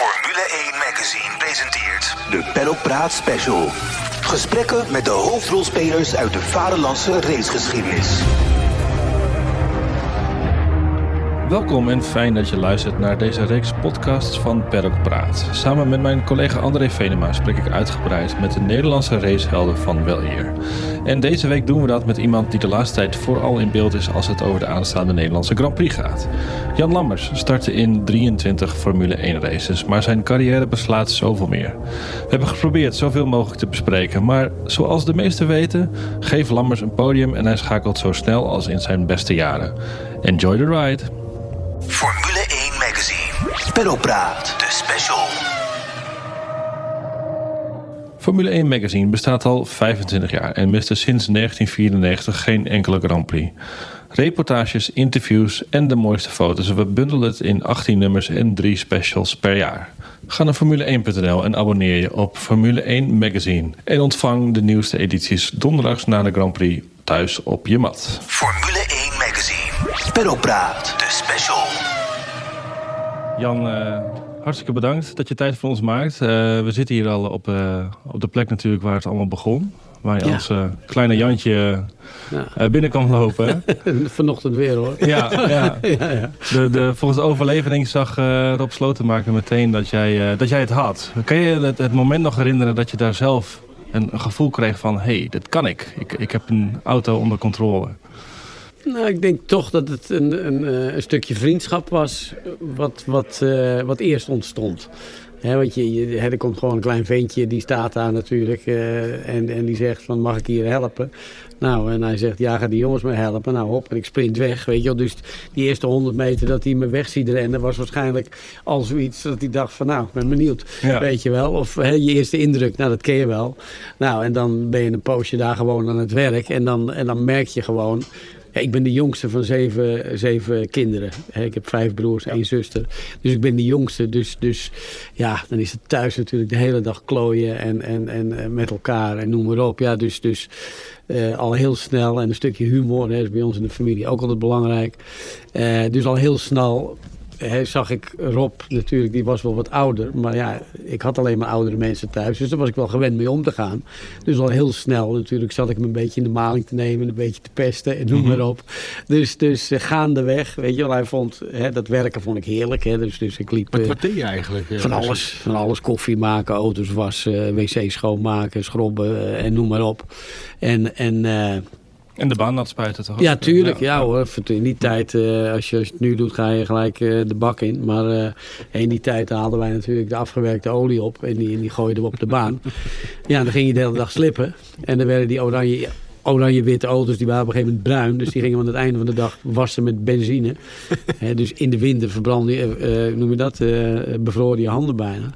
Formule 1 Magazine presenteert de Paddock Praat Special. Gesprekken met de hoofdrolspelers uit de vaderlandse racegeschiedenis. Welkom en fijn dat je luistert naar deze reeks podcasts van Paddock Praat. Samen met mijn collega André Venema spreek ik uitgebreid met de Nederlandse racehelden van weleer. En deze week doen we dat met iemand die de laatste tijd vooral in beeld is als het over de aanstaande Nederlandse Grand Prix gaat. Jan Lammers startte in 23 Formule 1 races, maar zijn carrière beslaat zoveel meer. We hebben geprobeerd zoveel mogelijk te bespreken, maar zoals de meesten weten, geeft Lammers een podium en hij schakelt zo snel als in zijn beste jaren. Enjoy the ride! Formule 1 Magazine. Peddelpraat, de special. Formule 1 Magazine bestaat al 25 jaar en miste sinds 1994 geen enkele Grand Prix. Reportages, interviews en de mooiste foto's. We bundelen het in 18 nummers en 3 specials per jaar. Ga naar Formule1.nl en abonneer je op Formule 1 Magazine. En ontvang de nieuwste edities donderdags na de Grand Prix thuis op je mat. Formule 1 Magazine. Peddelpraat, de special. Jan, eh, hartstikke bedankt dat je tijd voor ons maakt. Eh, we zitten hier al op, eh, op de plek natuurlijk waar het allemaal begon. Waar je Ja. als kleine Jantje Ja. binnen kan lopen. Vanochtend weer hoor. ja, ja. De, de, volgens de overlevering zag Rob Slotenmaker meteen dat jij, dat jij het had. Kan je het, het moment nog herinneren dat je daar zelf een, een gevoel kreeg van... hé, hey, dit kan ik. ik. Ik heb een auto onder controle. Nou, ik denk toch dat het een, een, eh, een stukje vriendschap was wat, wat, eh, wat eerst ontstond. Want je, je, er komt gewoon een klein ventje, die staat daar natuurlijk eh, en, en die zegt van mag ik hier helpen? Nou, en hij zegt ja, ga die jongens maar helpen. Nou, hop, en ik sprint weg, weet je wel. Dus die eerste 100 meter dat hij me weg ziet rennen was waarschijnlijk al zoiets dat hij dacht van nou, ik ben benieuwd. Ja. Weet je wel, of je eerste indruk, nou dat ken je wel. Nou, en dan ben je een poosje daar gewoon aan het werk en dan, en dan merk je gewoon... Ja, ik ben de jongste van zeven, zeven kinderen. Ik heb vijf broers, één zuster. Dus ik ben de jongste. Dus, dus ja, dan is het thuis natuurlijk de hele dag klooien en, en, en eh, met elkaar en noem maar op. Ja, dus, dus eh, al heel snel en een stukje humor hè, is bij ons in de familie ook altijd belangrijk. Eh, dus al heel snel zag ik Rob natuurlijk, die was wel wat ouder. Maar ja, ik had alleen maar oudere mensen thuis. Dus daar was ik wel gewend mee om te gaan. Dus al heel snel natuurlijk zat ik me een beetje in de maling te nemen. Een beetje te pesten en noem maar op. Dus, dus eh, gaandeweg, weet je wel. Hij vond, hè, dat werken vond ik heerlijk. Hè, dus, dus ik liep... Wat, eh, wat deed je eigenlijk? eh, van alles, van alles. Koffie maken, auto's wassen, wc schoonmaken, schrobben en noem maar op. En, en En de baan nat spuiten toch? ja, tuurlijk. Ja, hoor. In die tijd, eh, als, je, als je het nu doet, ga je gelijk eh, de bak in. Maar eh, in die tijd haalden wij natuurlijk de afgewerkte olie op. En die, en die gooiden we op de baan. ja, dan ging je de hele dag slippen. En dan werden die oranje... Oranje-witte auto's, die waren op een gegeven moment bruin. Dus die gingen we aan het einde van de dag wassen met benzine. Dus in de winter verbrandde je, eh, noem je dat, eh bevroren je handen bijna.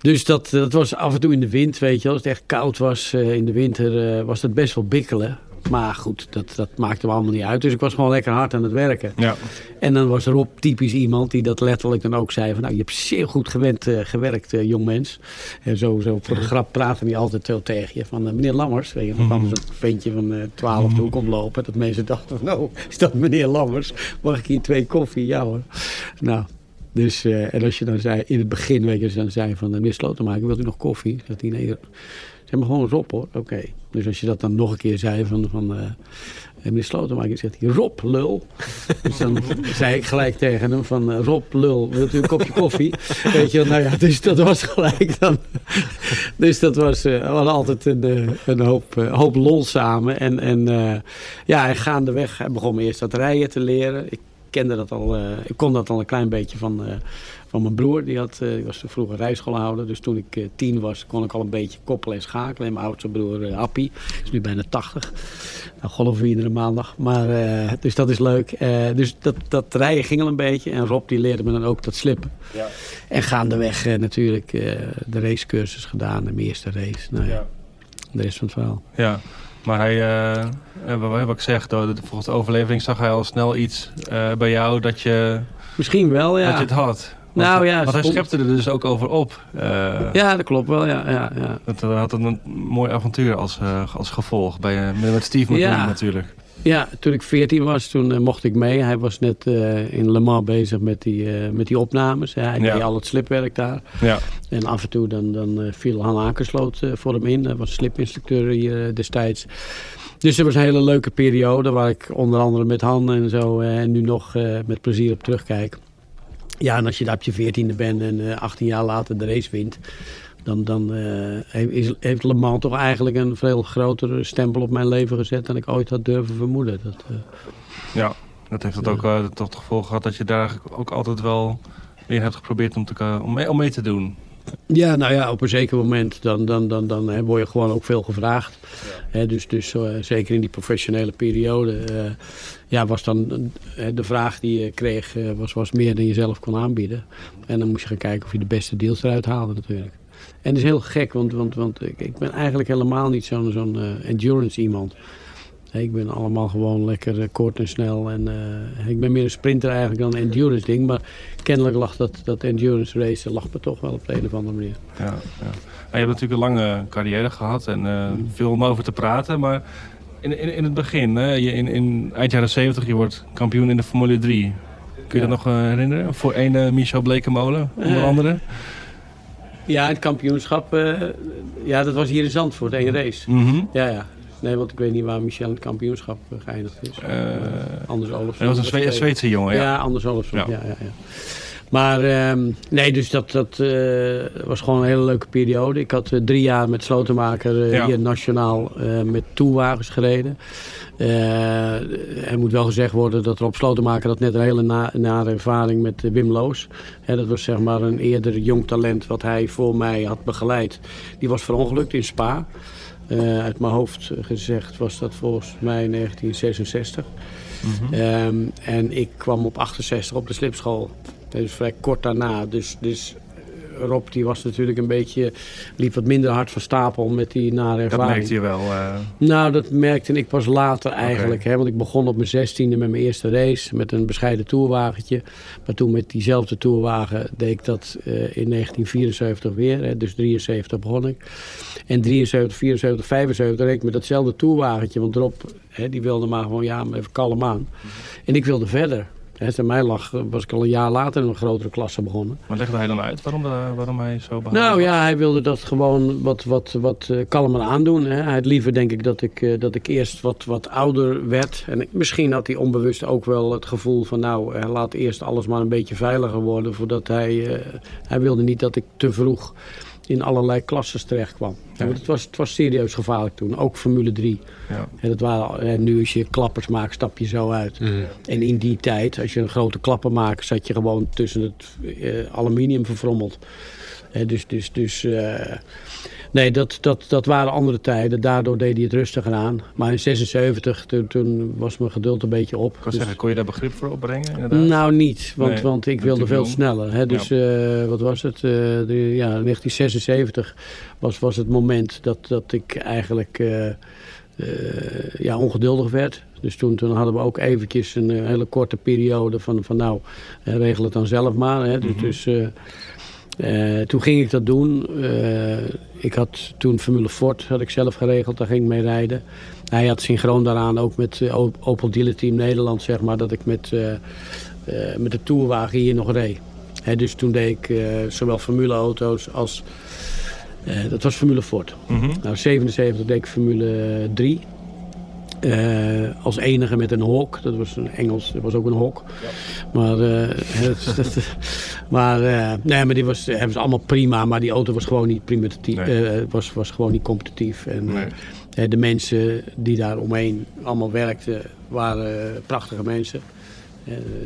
Dus dat, dat was af en toe in de wind, weet je. Als het echt koud was in de winter, was dat best wel bikkelen. Maar goed, dat, dat maakte me allemaal niet uit. Dus ik was gewoon lekker hard aan het werken. Ja. En dan was Rob typisch iemand die dat letterlijk dan ook zei. Van, nou, je hebt zeer goed gewend, eh, gewerkt, eh, jong mens. En zo, zo voor de grap praten die altijd zo tegen je. Van, eh, meneer Lammers, weet je, dan kwam zo'n ventje van eh 12 de hoek omlopen. Dat mensen dachten van, nou, is dat meneer Lammers? Mag ik hier twee koffie? Ja hoor. Nou, dus, eh, en als je dan zei, in het begin, weet je, als je dan zei van, eh, meneer Slotenmaker, wilt u nog koffie? Zegt hij, nee, zeg maar gewoon Rob hoor. Oké. Dus als je dat dan nog een keer zei van, van eh, meneer Slotenmaker, zegt hij, Rob, lul. Dus dan zei ik gelijk tegen hem van, Rob, lul, wilt u een kopje koffie? Weet je, wel, nou ja, dus dat was gelijk dan. Dus dat was, we hadden altijd een, een hoop, hoop lol samen. En, en ja, en gaandeweg begon me eerst dat rijden te leren. Ik kende dat al, eh, ik kon dat al een klein beetje van, eh, van mijn broer. Die, had, eh, die was vroeger rijschoolhouder. Dus toen ik tien was, kon ik al een beetje koppelen en schakelen. En mijn oudste broer Appie, is nu bijna 80. Nou, golven we iedere maandag. Maar, eh, dus dat is leuk. Eh, dus dat, dat rijden ging al een beetje. En Rob die leerde me dan ook dat slippen. Ja. En gaandeweg natuurlijk eh, de racecursus gedaan. De mijn eerste race. Nou, ja. de rest van het verhaal. Ja, maar hij, eh, eh, wat ik zeg, de- volgens de overlevering zag hij al snel iets eh, bij jou dat je, Misschien wel, ja. dat je het had. Want, Nou ja, want hij schepte er dus ook over op. Ja, dat klopt wel. Ja, ja, ja. Dat had een mooi avontuur als, als gevolg bij, met- met Steve McQueen Ja. natuurlijk. Ja, toen ik 14 was, toen eh, mocht ik mee. Hij was net eh, in Le Mans bezig met die, eh, met die opnames. Hij Ja. deed al het slipwerk daar. Ja. En af en toe dan, dan viel Han Akersloot voor hem in. Hij was slipinstructeur hier destijds. Dus het was een hele leuke periode waar ik onder andere met Han en zo en nu nog met plezier op terugkijk. Ja, en als je daar op je veertiende bent en eh 18 jaar later de race wint, dan, dan eh, heeft- heeft Le Mans toch eigenlijk een veel grotere stempel op mijn leven gezet dan ik ooit had durven vermoeden. Dat, eh, ja, dat heeft het ook eh, toch het gevolg gehad dat je daar ook altijd wel weer hebt geprobeerd om, te, om, mee, om mee te doen. Ja, nou ja, op een zeker moment dan, dan, dan, dan hè, word je gewoon ook veel gevraagd. Hè, dus dus eh, zeker in die professionele periode eh, ja, was dan eh, de vraag die je kreeg eh, was, was meer dan je zelf kon aanbieden. En dan moest je gaan kijken of je de beste deals eruit haalde natuurlijk. En het is heel gek, want, want, want ik, ik ben eigenlijk helemaal niet zo'n zo'n eh, endurance iemand. Ik ben allemaal gewoon lekker eh, kort en snel. En, eh, ik ben meer een sprinter eigenlijk dan een endurance ding. Maar kennelijk lag dat, dat endurance race lag me toch wel op de een of andere manier. Ja, ja. En je hebt natuurlijk een lange carrière gehad en eh, veel om over te praten. Maar in, in, in het begin, hè, je, in, in eind jaren 70, je wordt kampioen in de Formule 3. Kun je Ja. dat nog herinneren? Voor een eh, Michel Blekemolen, onder andere. Ja, het kampioenschap, eh, ja, dat was hier in Zandvoort, één race. Mhm. Ja, ja. Nee, want ik weet niet waar Michel het kampioenschap eh, geëindigd is. Eh, Anders Olofsson. Hij was een Zwe- Zweedse jongen, Ja, ja. Anders Olofsson. Ja. Ja. Ja, ja, Maar nee, nee, dus dat, dat was gewoon een hele leuke periode. Ik had drie jaar met Slotenmaker Ja. hier nationaal met toewagens gereden. Eh, er moet wel gezegd worden dat Rob Slotenmaker had net een hele na, nare ervaring met eh, Wim Loos. Hè, dat was zeg maar een eerder jong talent wat hij voor mij had begeleid. Die was verongelukt in Spa. Eh, uit mijn hoofd gezegd was dat volgens mij 1966. Ehm, en ik kwam op 68 op de slipschool. Dus vrij kort daarna. Dus, dus Rob die was natuurlijk een beetje, liep wat minder hard van stapel met die nare Dat ervaring. merkte je wel. eh. Nou, dat merkte ik pas later eigenlijk. Hè, want ik begon op mijn zestiende met mijn eerste race. Met een bescheiden toerwagentje. Maar toen met diezelfde toerwagen deed ik dat eh, in 1974 weer. Hè, dus 73 begon ik. En 73, 74, 75 reed ik met datzelfde toerwagentje. Want Rob hè, die wilde maar gewoon ja, maar even kalm aan. En ik wilde verder. Hè, Als mij lag, eh, was ik al een jaar later in een grotere klasse begonnen. Maar legde hij dan uit waarom, de- waarom hij zo behouden Nou was? ja, hij wilde dat gewoon wat, wat, wat eh, kalmer aandoen. Hè. Hij had liever denk ik dat ik, eh, dat ik eerst wat, wat ouder werd. En misschien had hij onbewust ook wel het gevoel van nou, eh, laat eerst alles maar een beetje veiliger worden. Voordat hij, eh, hij wilde niet dat ik te vroeg in allerlei klasses terecht kwam. Ja. Het, was, het was serieus gevaarlijk toen, ook Formule 3. Ja. En dat waren, en nu als je klappers maakt, stap je zo uit. En in die tijd, als je een grote klapper maakt, zat je gewoon tussen het eh, aluminium verfrommeld. Hè, dus, dus, dus eh, nee, dat, dat, dat waren andere tijden. Daardoor deed hij het rustiger aan. Maar in 76, toen, toen was mijn geduld een beetje op. Ik Dus- zeggen, kon je daar begrip voor opbrengen? Inderdaad? nou, niet, want, Nee, want ik wilde veel jong. sneller. Hè? Dus eh, wat was het? Eh, de, ja, 1976 was, was het moment dat, dat ik eigenlijk eh, ja, ongeduldig werd. Dus toen, toen hadden we ook eventjes een hele korte periode van, van nou, regel het dan zelf maar. Hè? Dus, Mhm. dus toen ging ik dat doen. Ik had toen Formule Ford had ik zelf geregeld, daar ging ik mee rijden. Hij had synchroon daaraan ook met eh, Op- Opel Dealer Team Nederland, zeg maar, dat ik met, eh, eh, met de tourwagen hier nog reed. Dus toen deed ik zowel formuleauto's als, eh, dat was Formule Ford. Mhm. Nou, 77 deed ik Formule 3. Eh, als enige met een hok. Dat was een Engels, dat was ook een hok. Maar, eh, het- dat, maar, eh, nee, maar die was, hebben ze allemaal prima. Maar die auto was gewoon niet, primitief, Nee. was, was gewoon niet competitief. En, Nee. de mensen die daar omheen allemaal werkten, waren prachtige mensen.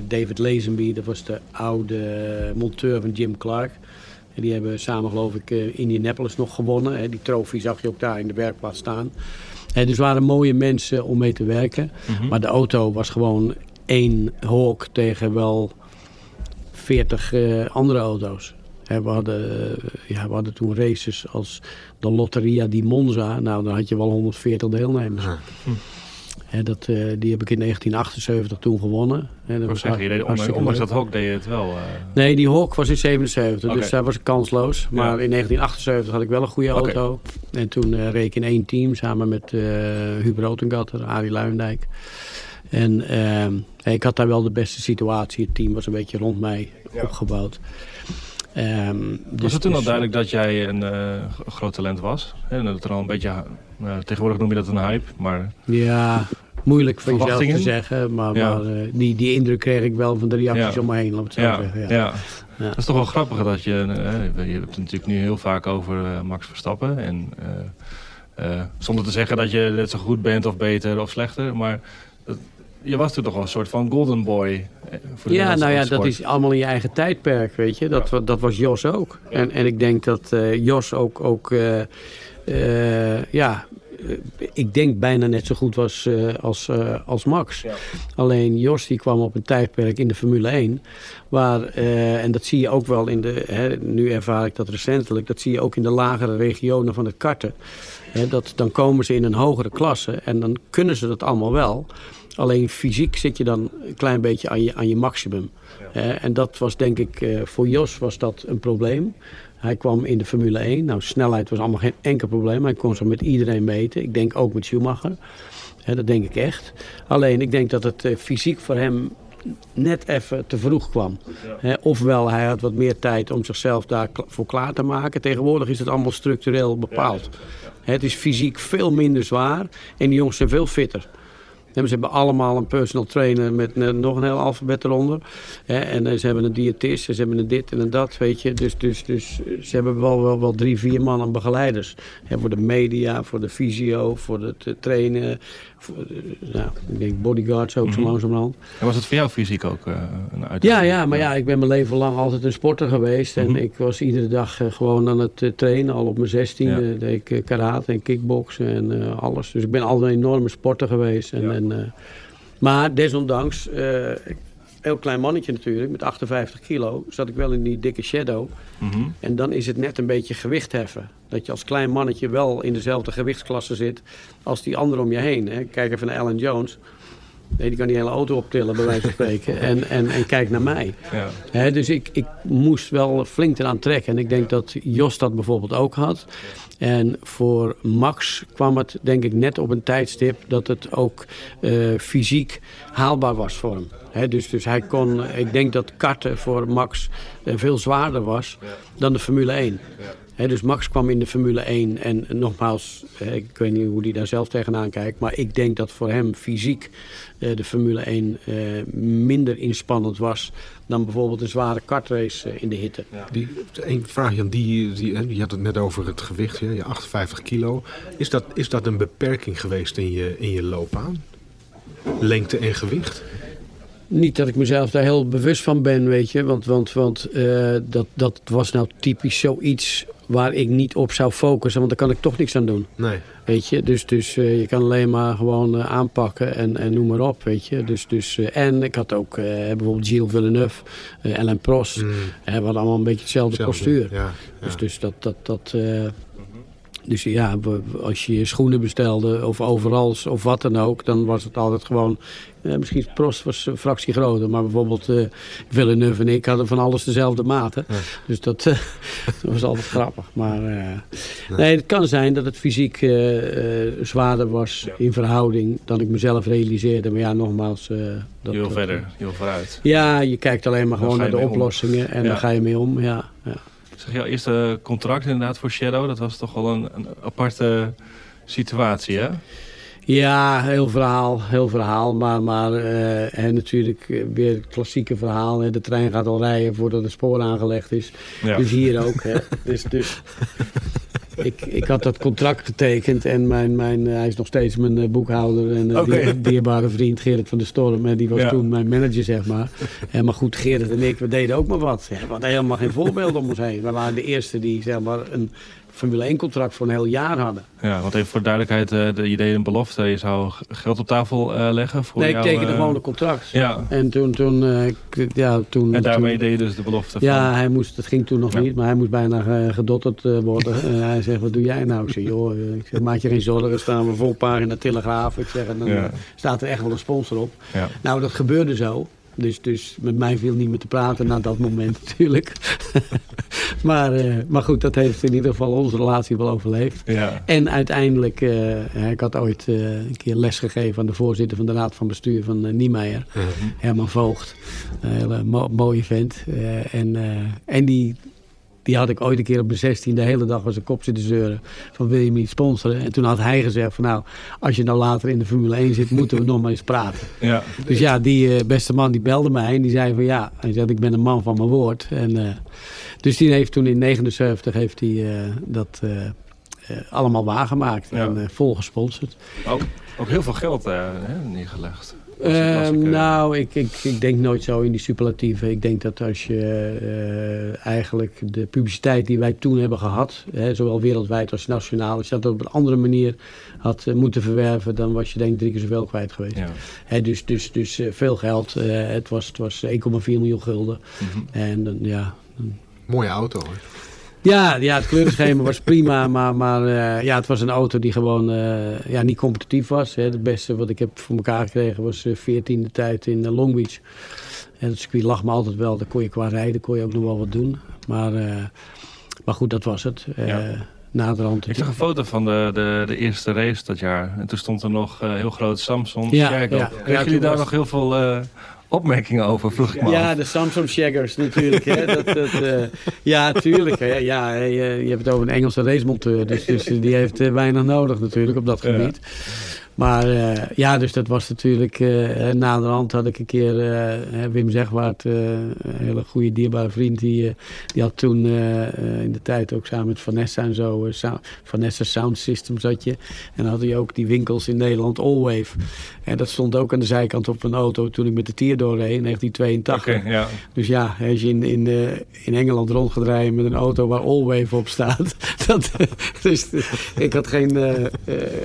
David Lazenby, dat was de oude monteur van Jim Clark. En die hebben samen, geloof ik, eh, Indianapolis nog gewonnen. Hè. Die trofee zag je ook daar in de werkplaats staan. Eh, dus waren mooie mensen om mee te werken. Mhm. Maar de auto was gewoon één hawk tegen wel 40 eh, andere auto's. Hè, we, hadden, ja, we hadden toen races als de Lotteria di Monza. Nou, dan had je wel 140 deelnemers. Dat, eh, die heb ik in 1978 toen gewonnen. Hè, dat was zeggen, je deed, ondanks, dat hok deed je het wel. eh, Nee, die Hawk was in 77, Oké. dus daar was ik kansloos. Maar Ja. in 1978 had ik wel een goede auto. En toen eh, reed ik in één team samen met Hubert Rotengatter, Arie Luijendijk. En ehm, ik had daar wel de beste situatie. Het team was een beetje rond mij opgebouwd. Ehm, dus, was het toen al dus- duidelijk dat jij een groot talent was? En dat er al een beetje, tegenwoordig noem je dat een hype, maar Ja, moeilijk van jezelf te zeggen. Maar, Ja. maar eh, die, die indruk kreeg ik wel van de reacties Ja. om me heen, laat het zo ja, zeggen. ja. Dat is toch wel grappig dat je, eh, je hebt het natuurlijk nu heel vaak over eh, Max Verstappen. En zonder te zeggen dat je net zo goed bent of beter of slechter, maar dat- je was toen toch wel een soort van golden boy. Voor de Ja, nou ja, dat is allemaal in je eigen tijdperk, weet je. Dat, dat was Jos ook. En, en ik denk dat Jos ook, ook eh, ja, eh, ik denk bijna net zo goed was eh, als, als Max. Ja. Alleen Jos die kwam op een tijdperk in de Formule 1, waar, en dat zie je ook wel in de, hè, nu ervaar ik dat recentelijk, dat zie je ook in de lagere regionen van het karten. Hè, dat, dan komen ze in een hogere klasse en dan kunnen ze dat allemaal wel. Alleen fysiek zit je dan een klein beetje aan je, aan je maximum. Eh, en dat was denk ik, eh, voor Jos was dat een probleem. Hij kwam in de Formule 1. Nou, snelheid was allemaal geen enkel probleem. Hij kon zo met iedereen meten. Ik denk ook met Schumacher. Dat denk ik echt. Alleen, ik denk dat het eh, fysiek voor hem net even te vroeg kwam. Hè, ofwel, hij had wat meer tijd om zichzelf daarvoor klaar te maken. Tegenwoordig is het allemaal structureel bepaald. Het is fysiek veel minder zwaar en die jongens zijn veel fitter. En ze hebben allemaal een personal trainer met eh, nog een heel alfabet eronder. En eh, ze hebben een diëtist, ze hebben een dit en een dat, weet je. Dus, dus, dus eh, ze hebben wel, wel, wel drie, vier man aan begeleiders. Hè, voor de media, voor de fysio, voor het trainen. Voor, nou, ik denk bodyguards ook zo langzamerhand. En was het voor jou fysiek ook een uitdaging? Ja, ja, maar ja, ik ben mijn leven lang altijd een sporter geweest. En Mhm. ik was iedere dag gewoon aan het trainen. Al op mijn zestiende Ja. deed ik karate en kickboksen en alles. Dus ik ben altijd een enorme sporter geweest. En, Ja. En, eh, maar desondanks, eh, heel klein mannetje natuurlijk, met 58 kilo, zat ik wel in die dikke shadow. Mhm. En dan is het net een beetje gewicht heffen. Dat je als klein mannetje wel in dezelfde gewichtsklasse zit als die anderen om je heen. Hè. Kijk even naar Alan Jones. Nee, die kan die hele auto optillen, bij wijze van spreken. En, en, en kijk naar mij. Ja. Dus ik, ik moest wel flink eraan trekken. En ik denk dat Jos dat bijvoorbeeld ook had. En voor Max kwam het denk ik net op een tijdstip dat het ook eh, fysiek haalbaar was voor hem. Dus, dus hij kon, ik denk dat karten voor Max eh, veel zwaarder was dan de Formule 1. Dus Max kwam in de Formule 1 en nogmaals, ik weet niet hoe hij daar zelf tegenaan kijkt, maar ik denk dat voor hem fysiek eh, de Formule 1 eh, minder inspannend was dan bijvoorbeeld een zware kartrace eh, in de hitte. Die, een vraag, Jan, die, die, je had het net over het gewicht, je 58 kilo. Is dat, is dat een beperking geweest in je, in je loopbaan? Lengte en gewicht? Niet dat ik mezelf daar heel bewust van ben, weet je. Want, want, want eh, dat, dat was nou typisch zoiets waar ik niet op zou focussen. Want daar kan ik toch niks aan doen. Nee. Weet je, dus, dus eh, je kan alleen maar gewoon eh, aanpakken en, en noem maar op, weet je. Dus, dus, en ik had ook bijvoorbeeld Gilles Villeneuve, eh Alain Prost. Mm, we hadden allemaal een beetje hetzelfde postuur. Ja, ja. Dus, dus dat... dat, dat dus ja, als je je schoenen bestelde of overals of wat dan ook, dan was het altijd gewoon... eh, misschien Prost was een fractie groter, maar bijvoorbeeld eh Villeneuve en ik hadden van alles dezelfde maten. Ja. Dus dat, eh, dat was altijd grappig. Maar eh, nee, het kan zijn dat het fysiek eh, eh, zwaarder was in verhouding dan ik mezelf realiseerde. Maar ja, nogmaals... eh, dat, Je wil dat- verder, je wil vooruit. Ja, je kijkt alleen maar Dan gewoon naar de om. oplossingen en Ja. dan ga je mee om. Ja, ja. Zeg, jouw eerste contract inderdaad voor Shadow, dat was toch wel een, een aparte situatie, hè? Ja, heel verhaal, heel verhaal. Maar, maar eh, en natuurlijk eh, weer het klassieke verhaal. Hè. De trein gaat al rijden voordat het spoor aangelegd is. Ja. Dus hier ook. Hè. dus, dus ik, ik had dat contract getekend en mijn, mijn, eh, hij is nog steeds mijn eh, boekhouder en eh, dier- dierbare vriend Gerrit van der Storm. En die was Ja. toen mijn manager, zeg maar. En maar goed, Gerrit en ik, we deden ook maar wat. We hadden helemaal geen voorbeeld om ons heen. We waren de eerste die zeg maar, een Formule 1 contract voor een heel jaar hadden. Ja, want even voor duidelijkheid, uh, de idee een belofte. Je zou geld op tafel uh, leggen voor Nee, jou, ik tekende uh, gewoon een contract. Ja. En toen, toen, ja, toen... En daarmee toen, deed je dus de belofte van... Ja, hij moest, het ging toen nog Ja. niet, maar hij moest bijna gedotterd worden. en hij zegt, wat doe jij nou? Ik zeg, joh, ik zeg, maak je geen zorgen, staan we vol pagina Telegraaf. Ik zeg, en dan Ja. staat er echt wel een sponsor op. Ja. Nou, dat gebeurde zo. Dus, dus met mij viel niet meer te praten na dat moment natuurlijk. maar, eh, maar goed, dat heeft in ieder geval onze relatie wel overleefd. Ja. En uiteindelijk, eh, ik had ooit eh, een keer les gegeven aan de voorzitter van de raad van bestuur van uh, Niemeyer. Herman Voogd. Een hele mo- mooie vent. En, en die, die had ik ooit een keer op mijn 16 de hele dag als een kop zitten zeuren. Van wil je me niet sponsoren? En toen had hij gezegd van nou, als je nou later in de Formule 1 zit, moeten we nog maar eens praten. Ja. Dus ja, die eh, beste man die belde mij en die zei van ja, hij zegt ik ben een man van mijn woord. En, eh, dus die heeft toen in 79 heeft hij eh, dat allemaal waargemaakt Ja. en vol gesponsord. Ook, ook heel veel geld hè, neergelegd. Ehm, eh, nou, ik, ik, ik denk nooit zo in die superlatieven. Ik denk dat als je eh, eigenlijk de publiciteit die wij toen hebben gehad, hè, zowel wereldwijd als nationaal, als je dat op een andere manier had eh, moeten verwerven, dan was je denk ik drie keer zoveel kwijt geweest. Ja. Hè, dus dus, dus eh, veel geld. Eh, het was, het was 1,4 miljoen gulden. Mhm. En dan, ja, Mooie auto hoor. Ja, ja, het kleurenschema was prima, maar, maar eh, ja, het was een auto die gewoon eh, ja, niet competitief was. Hè. Het beste wat ik heb voor elkaar gekregen was eh, 14e tijd in Long Beach. En het circuit lag me altijd wel, daar kon je qua rijden kon je ook nog wel wat doen. Maar, maar goed, dat was het. Ja. Naderhand. Ik zag een foto van de, de, de eerste race dat jaar. En toen stond er nog heel groot Samsung Ja, ja. Kregen jullie daar nog heel veel opmerkingen over, vroeg ik me Ja, af. de Samsung Shaggers natuurlijk. Hè. Dat, dat, eh, ja, tuurlijk. Hè. Ja, je, je hebt het over een Engelse racemonteur. Dus, dus die heeft eh, weinig nodig natuurlijk op dat Ja. Maar eh, ja, dus dat was natuurlijk... eh na de hand had ik een keer eh, Wim Zegwaard, eh, een hele goede dierbare vriend... die, eh, die had toen eh, eh, in de tijd ook samen met Vanessa en zo... eh, Vanessa Sound System zat je. En dan had hij ook die winkels in Nederland, Allwave. En dat stond ook aan de zijkant op een auto toen ik met de Tier doorreed in 1982. Oké, ja. Dus ja, als je in, in, eh, in Engeland rond gaat rijden met een auto waar Allwave op staat. Dat, dus eh, ik had geen... eh, eh,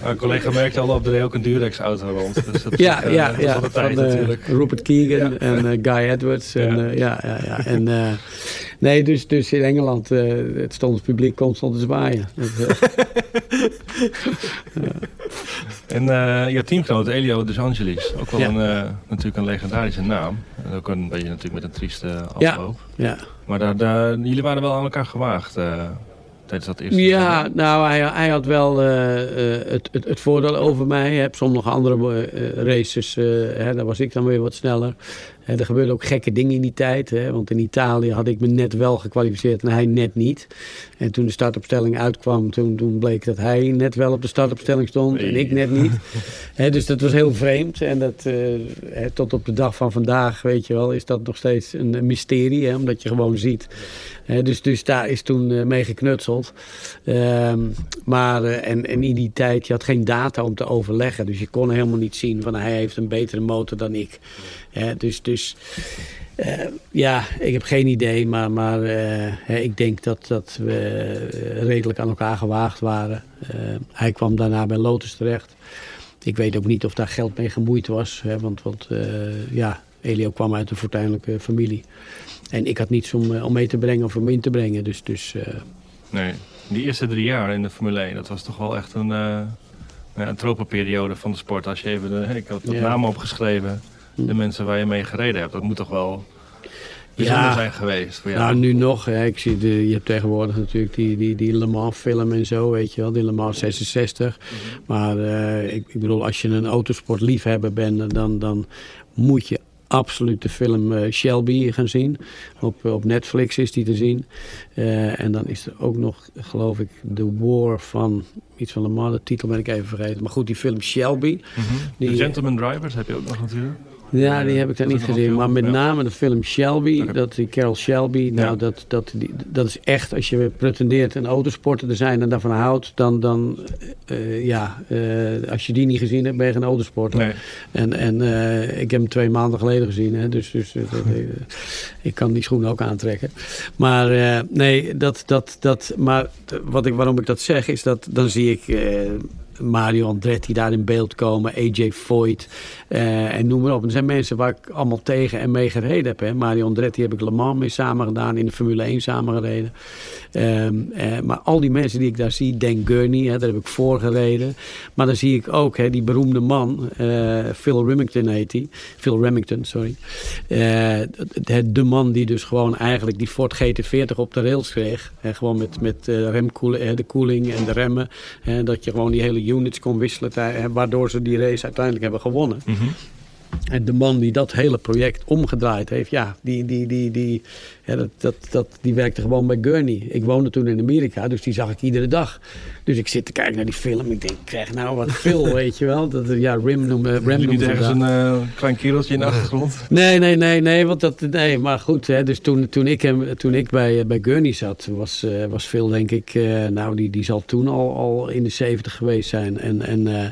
Mijn collega merkte al op ook een Durex auto rond. Dus dat ja, eh, ja, ja. tijd van, eh, natuurlijk. Rupert Keegan en eh, Guy Edwards. En, Ja. ja. ja, ja, ja. En, eh, nee, dus, dus in Engeland eh, het stond het publiek constant te zwaaien. Dat, eh, En eh je teamgenoot Elio De Angelis, ook wel Ja. een, eh, natuurlijk een legendarische naam. En ook een beetje natuurlijk met een trieste Ja. afloop. ja. Maar daar, daar, jullie waren wel aan elkaar gewaagd eh, tijdens dat eerste Ja, nou, hij, hij had wel eh, eh, het, het, het voordeel over mij. Hè. Op sommige andere eh, races, hè, daar was ik dan weer wat sneller. Er gebeurden ook gekke dingen in die tijd. Hè, want in Italië had ik me net wel gekwalificeerd en hij net niet. En toen de startopstelling uitkwam, toen, toen bleek dat hij net wel op de startopstelling stond en ik net niet. Hè, dus dat was heel vreemd. En dat, eh, tot op de dag van vandaag, weet je wel, is dat nog steeds een, mysterie. Hè, omdat je gewoon ziet. Hè, dus, dus daar is toen eh, mee geknutseld. Ehm, maar, eh, en, en in die tijd, je had geen data om te overleggen. Dus je kon helemaal niet zien van hij heeft een betere motor dan ik. Hè, dus dus eh, ja, ik heb geen idee. Maar, maar eh, hè, ik denk dat, dat we eh, redelijk aan elkaar gewaagd waren. Hij kwam daarna bij Lotus terecht. Ik weet ook niet of daar geld mee gemoeid was. Hè, want want ja, Elio kwam uit een fortuinlijke familie. En ik had niets om, om mee te brengen of om in te brengen. Dus, dus Nee, die eerste drie jaar in de Formule 1, dat was toch wel echt een, een tropenperiode van de sport. Als je even, de, ik had Ja. namen opgeschreven, de mensen waar je mee gereden hebt. Dat moet toch wel bijzonder Ja. zijn geweest voor jou? Nou, nu nog. Hè. Ik zie de, je hebt tegenwoordig natuurlijk die, die, die Le Mans film en zo, weet je wel. Die Le Mans 66. Maar eh, ik, ik bedoel, als je een autosportliefhebber bent, dan, dan moet je absoluut de film eh, Shelby gaan zien. Op, op Netflix is die te zien. Eh, en dan is er ook nog, geloof ik, The War van iets van Le Mans. De titel ben ik even vergeten. Maar goed, die film Shelby. Mhm. die- de Gentleman Drivers heb je ook nog natuurlijk. Ja, die heb ik daar niet gezien. Maar met name de film Shelby, dat die Carol Shelby, nou, dat, dat, die, dat is echt, als je pretendeert een autosporter te zijn en daarvan houdt, dan, dan eh, ja, eh, als je die niet gezien hebt, ben je geen autosporter. Nee. En, en eh, ik heb hem twee maanden geleden gezien, hè, dus, dus eh, eh, ik kan die schoenen ook aantrekken. Maar eh, nee, dat, dat, dat, maar wat ik, waarom ik dat zeg, is dat dan zie ik eh, Mario Andretti daar in beeld komen, AJ Foyt eh, en noem maar op. Er zijn mensen waar ik allemaal tegen en mee gereden heb. Hè. Andretti heb ik Le Mans mee samen gedaan, in de Formule 1 samen gereden. Ehm, eh, maar al die mensen die ik daar zie, Dan Gurney, hè, daar heb ik voor gereden. Maar dan zie ik ook hè, die beroemde man, eh, Phil Remington heet hij. Phil Remington, sorry. De, man die dus gewoon eigenlijk die Ford GT40 op de rails kreeg. Hè, gewoon met, met remkoeling, de koeling en de remmen. Hè, dat je gewoon die hele units kon wisselen. waardoor ze die race uiteindelijk hebben gewonnen. En de man die dat hele project omgedraaid heeft, ja, die, die, die, die, dat, dat, dat, die werkte gewoon bij Gurney. Ik woonde toen in Amerika, dus die zag ik iedere dag. Dus ik zit te kijken naar die film. Ik denk, ik krijg nou wat veel, weet je wel. Dat, ja, Rim noemen Rem Heb je noemen niet ergens dat. een eh, klein kereltje in de achtergrond? Nee, nee, nee, nee, want dat, nee, maar goed. Hè, dus toen, toen ik, hem, toen ik bij, bij Gurney zat, was, eh, was Phil denk ik, eh, nou die, die zal toen al, al in de zeventig geweest zijn. En, en, eh,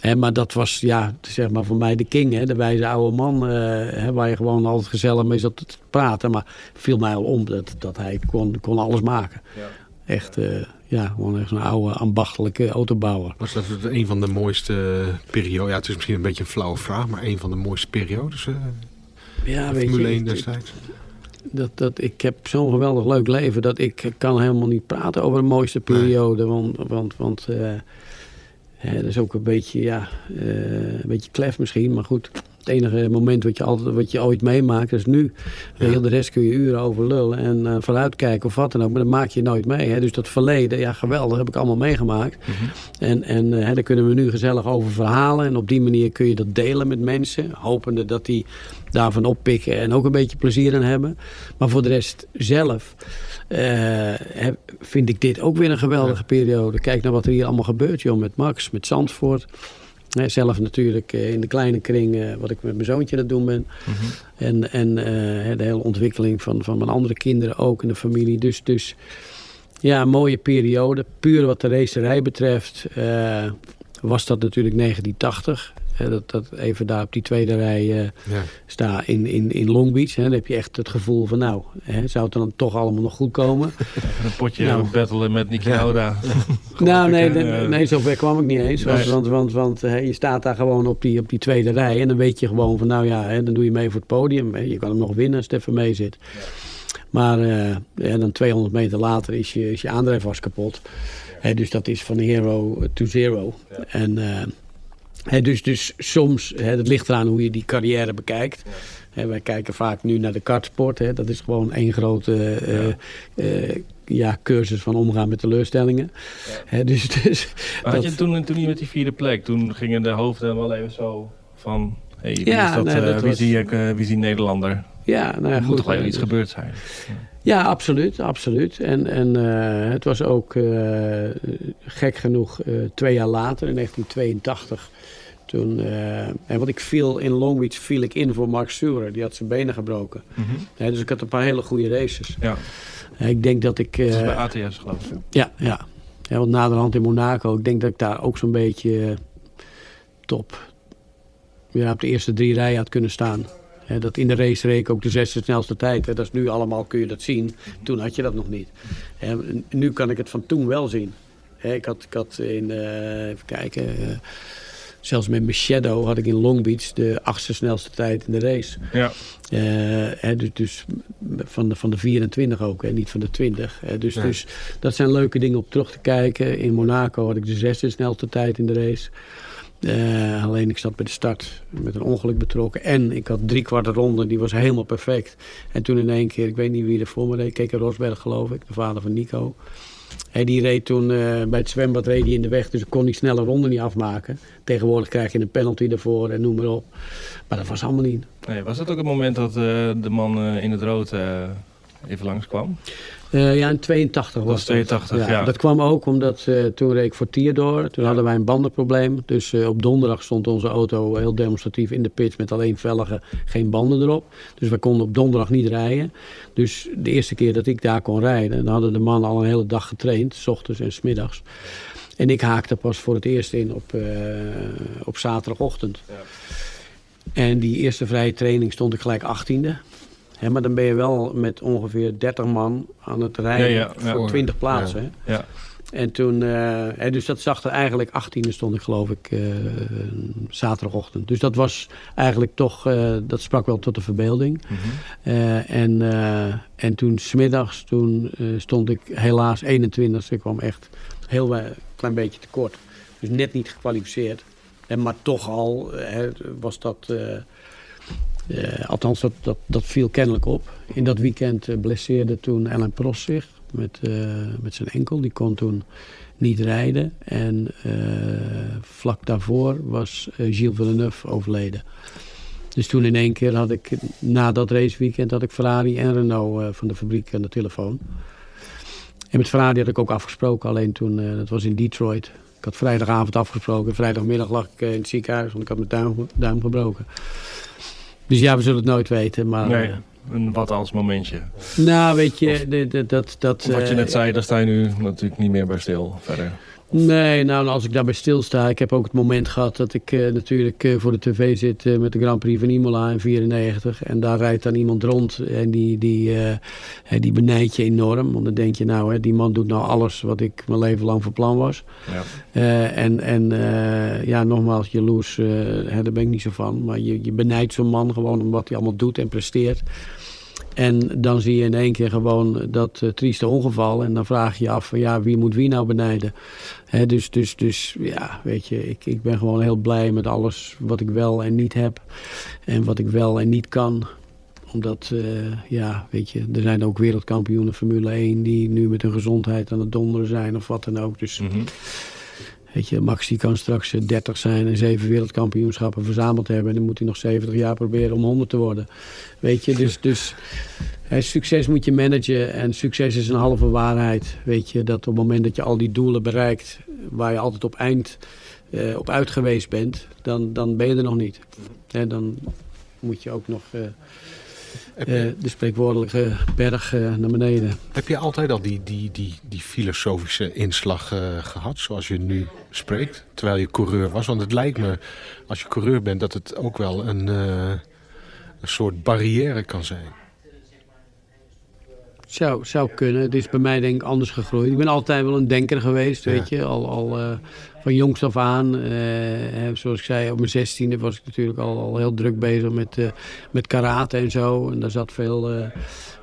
hè, maar dat was ja, zeg maar voor mij de king, hè, de wijze oude man, eh, hè, waar je gewoon altijd gezellig mee zat te praten. Maar viel mij al om dat, dat hij kon, kon alles maken. Ja. Echt, eh, ja, gewoon echt zo'n oude ambachtelijke autobouwer. Was dat een van de mooiste periodes? Ja, het is misschien een beetje een flauwe vraag, maar een van de mooiste periodes. eh Ja, weet Formule je, 1 ik- destijds. dat, dat, ik heb zo'n geweldig leuk leven dat ik kan helemaal niet praten over de mooiste Nee. periode. Want, want, want eh, hè, dat is ook een beetje, ja, eh, een beetje klef misschien. Maar goed, het enige moment wat je, altijd, wat je ooit meemaakt is nu. Je, de rest kun je uren over lullen en eh vooruitkijken of wat dan ook. Maar dat maak je nooit mee. Hè. Dus dat verleden, ja geweldig, heb ik allemaal meegemaakt. En, en eh, daar kunnen we nu gezellig over verhalen. En op die manier kun je dat delen met mensen. Hopende dat die daarvan oppikken en ook een beetje plezier in hebben. Maar voor de rest zelf eh, vind ik dit ook weer een geweldige periode. Kijk naar wat er hier allemaal gebeurt, joh. Met Max, met Zandvoort. Zelf natuurlijk eh, in de kleine kring, eh, wat ik met mijn zoontje aan het doen ben. En, en eh, de hele ontwikkeling van, van mijn andere kinderen ook in de familie. Dus, dus ja, mooie periode. Puur wat de racerij betreft was dat natuurlijk 1980. Hè, dat, dat even daar op die tweede rij eh, Ja. sta in, in, in Long Beach. Hè, dan heb je echt het gevoel van nou, hè, zou het dan toch allemaal nog goed komen? Een potje Nou. battelen met Niki Ja. Lauda. nou nee, ik, nee, eh, nee, zover kwam ik niet eens. Want, Nee. want, want, want hè, je staat daar gewoon op die, op die tweede rij. En dan weet je gewoon van nou ja, hè, dan doe je mee voor het podium. Hè, je kan hem nog winnen als het even mee zit. Maar eh, ja, dan 200 meter later is je, is je aandrijf was kapot. Hè, dus dat is van hero to zero. En eh, hè, dus, dus soms, hè, dat ligt eraan hoe je die carrière bekijkt. Hè, wij kijken vaak nu naar de kartsport. Hè, dat is gewoon één grote eh, eh, ja, cursus van omgaan met teleurstellingen. Hè, dus, dus Maar had dat- je toen, toen je met die vierde plek, toen gingen de hoofden wel even zo van... Hey, wie, Ja, is dat, nee, eh, dat wie, was- zie ik, eh, wie is die Nederlander? Ja, nou ja, Er moet goed. toch wel iets gebeurd zijn. Ja, absoluut, absoluut. En, en eh, het was ook eh, gek genoeg eh, twee jaar later, in 1982. Toen, en want ik viel in Long Beach viel ik in voor Mark Surer. Die had zijn benen gebroken. Mhm. Dus ik had een paar hele goede races. Ja, ik denk dat ik... dat is bij ATS geloof ik. ja, ja. ja, want naderhand in Monaco. Ik denk dat ik daar ook zo'n beetje top... Ja, op de eerste drie rijen had kunnen staan. Dat in de race reek ook de zesde snelste tijd. Hè. Dat is nu allemaal, kun je dat zien. Toen had je dat nog niet. En nu kan ik het van toen wel zien. Hè, ik, had, ik had in, eh, even kijken, eh, zelfs met mijn shadow had ik in Long Beach de achtste snelste tijd in de race. Ja, Eh, hè, dus dus van, de, van de 24 ook, hè, niet van de 20. Hè, dus, Ja. dus dat zijn leuke dingen om terug te kijken. In Monaco had ik de zesde snelste tijd in de race. Eh, alleen ik zat bij de start met een ongeluk betrokken. En ik had drie kwart ronde, die was helemaal perfect. En toen in één keer, ik weet niet wie er voor me reed, Keke Rosberg geloof ik, de vader van Nico. Hij die reed toen eh, bij het zwembad reed hij in de weg, dus ik kon die snelle ronde niet afmaken. Tegenwoordig krijg je een penalty ervoor en noem maar op. Maar dat was allemaal niet. was dat ook het moment dat eh, de man in het rood even langskwam? Uh, ja, in 82 was dat. 82, ja. Dat kwam ook omdat uh, toen reed ik voor Tierdor. Toen hadden wij een bandenprobleem. Dus uh, op donderdag stond onze auto heel demonstratief in de pits met alleen velgen, geen banden erop. Dus we konden op donderdag niet rijden. Dus de eerste keer dat ik daar kon rijden, dan hadden de mannen al een hele dag getraind, s ochtends en s middags. En ik haakte pas voor het eerst in op, op zaterdagochtend. Ja. En die eerste vrije training stond ik gelijk 18e. Hè, maar dan ben je wel met ongeveer 30 man aan het rijden voor 20 plaatsen. Ja. En toen, uh, hè, dus dat zag er eigenlijk 18e stond ik geloof ik uh, zaterdagochtend. Dus dat was eigenlijk toch, uh, dat sprak wel tot de verbeelding. Mm -hmm. en, en toen smiddags, toen stond ik helaas 21 Ik kwam echt heel klein beetje tekort. Dus net niet gekwalificeerd. En, maar toch al hè, was dat uh, althans, dat, dat, viel kennelijk op. In dat weekend uh, blesseerde toen Ellen Prost zich met, uh, met zijn enkel. Die kon toen niet rijden. En vlak daarvoor was Gilles Villeneuve overleden. Dus toen in één keer had ik, na dat raceweekend, had ik Ferrari en Renault van de fabriek aan de telefoon. En met Ferrari had ik ook afgesproken, alleen toen, dat was in Detroit. Ik had vrijdagavond afgesproken. Vrijdagmiddag lag ik in het ziekenhuis, want ik had mijn duim gebroken. Dus ja, we zullen het nooit weten. Maar, nee, een wat als momentje. Nou, weet je, de, de, dat... dat wat je net zei, daar sta je nu natuurlijk niet meer bij stil verder. Nee, nou als ik daarbij stilsta, ik heb ook het moment gehad dat ik uh, natuurlijk uh, voor de tv zit uh, met de Grand Prix van Imola in 94. En daar rijdt dan iemand rond en die, die, die benijdt je enorm. Want dan denk je nou, hè, die man doet nou alles wat ik mijn leven lang van plan was. Ja. en en ja, nogmaals, jaloers, hè, daar ben ik niet zo van. Maar je, je benijdt zo'n man gewoon om wat hij allemaal doet en presteert. En dan zie je in één keer gewoon dat uh, trieste ongeval. En dan vraag je je af van ja, wie moet wie nou benijden? Dus, dus, dus ja, weet je, ik, ik ben gewoon heel blij met alles wat ik wel en niet heb. En wat ik wel en niet kan omdat, uh, ja, weet je, er zijn ook wereldkampioenen Formule 1 die nu met hun gezondheid aan het donderen zijn of wat dan ook. Dus mm Weet je, Max die kan straks 30 eh, zijn en zeven wereldkampioenschappen verzameld hebben. En dan moet hij nog 70 jaar proberen om 100 te worden. Weet je, dus, dus succes moet je managen. En succes is een halve waarheid. Weet je, dat op het moment dat je al die doelen bereikt, waar je altijd op eind uh, op uit geweest bent, dan, dan ben je er nog niet. Dan moet je ook nog... Uh, uh, de spreekwoordelijke berg naar beneden. Heb je altijd al die, die, die, die filosofische inslag gehad, zoals je nu spreekt, terwijl je coureur was? Want het lijkt me, als je coureur bent, dat het ook wel een, een soort barrière kan zijn. Zou, zou kunnen. Het is bij mij denk ik anders gegroeid. Ik ben altijd wel een denker geweest, weet je. Al, al van jongs af aan. Uh, zoals ik zei, op mijn zestiende was ik natuurlijk al, al heel druk bezig met, uh, met karate en zo. En daar zat veel, uh,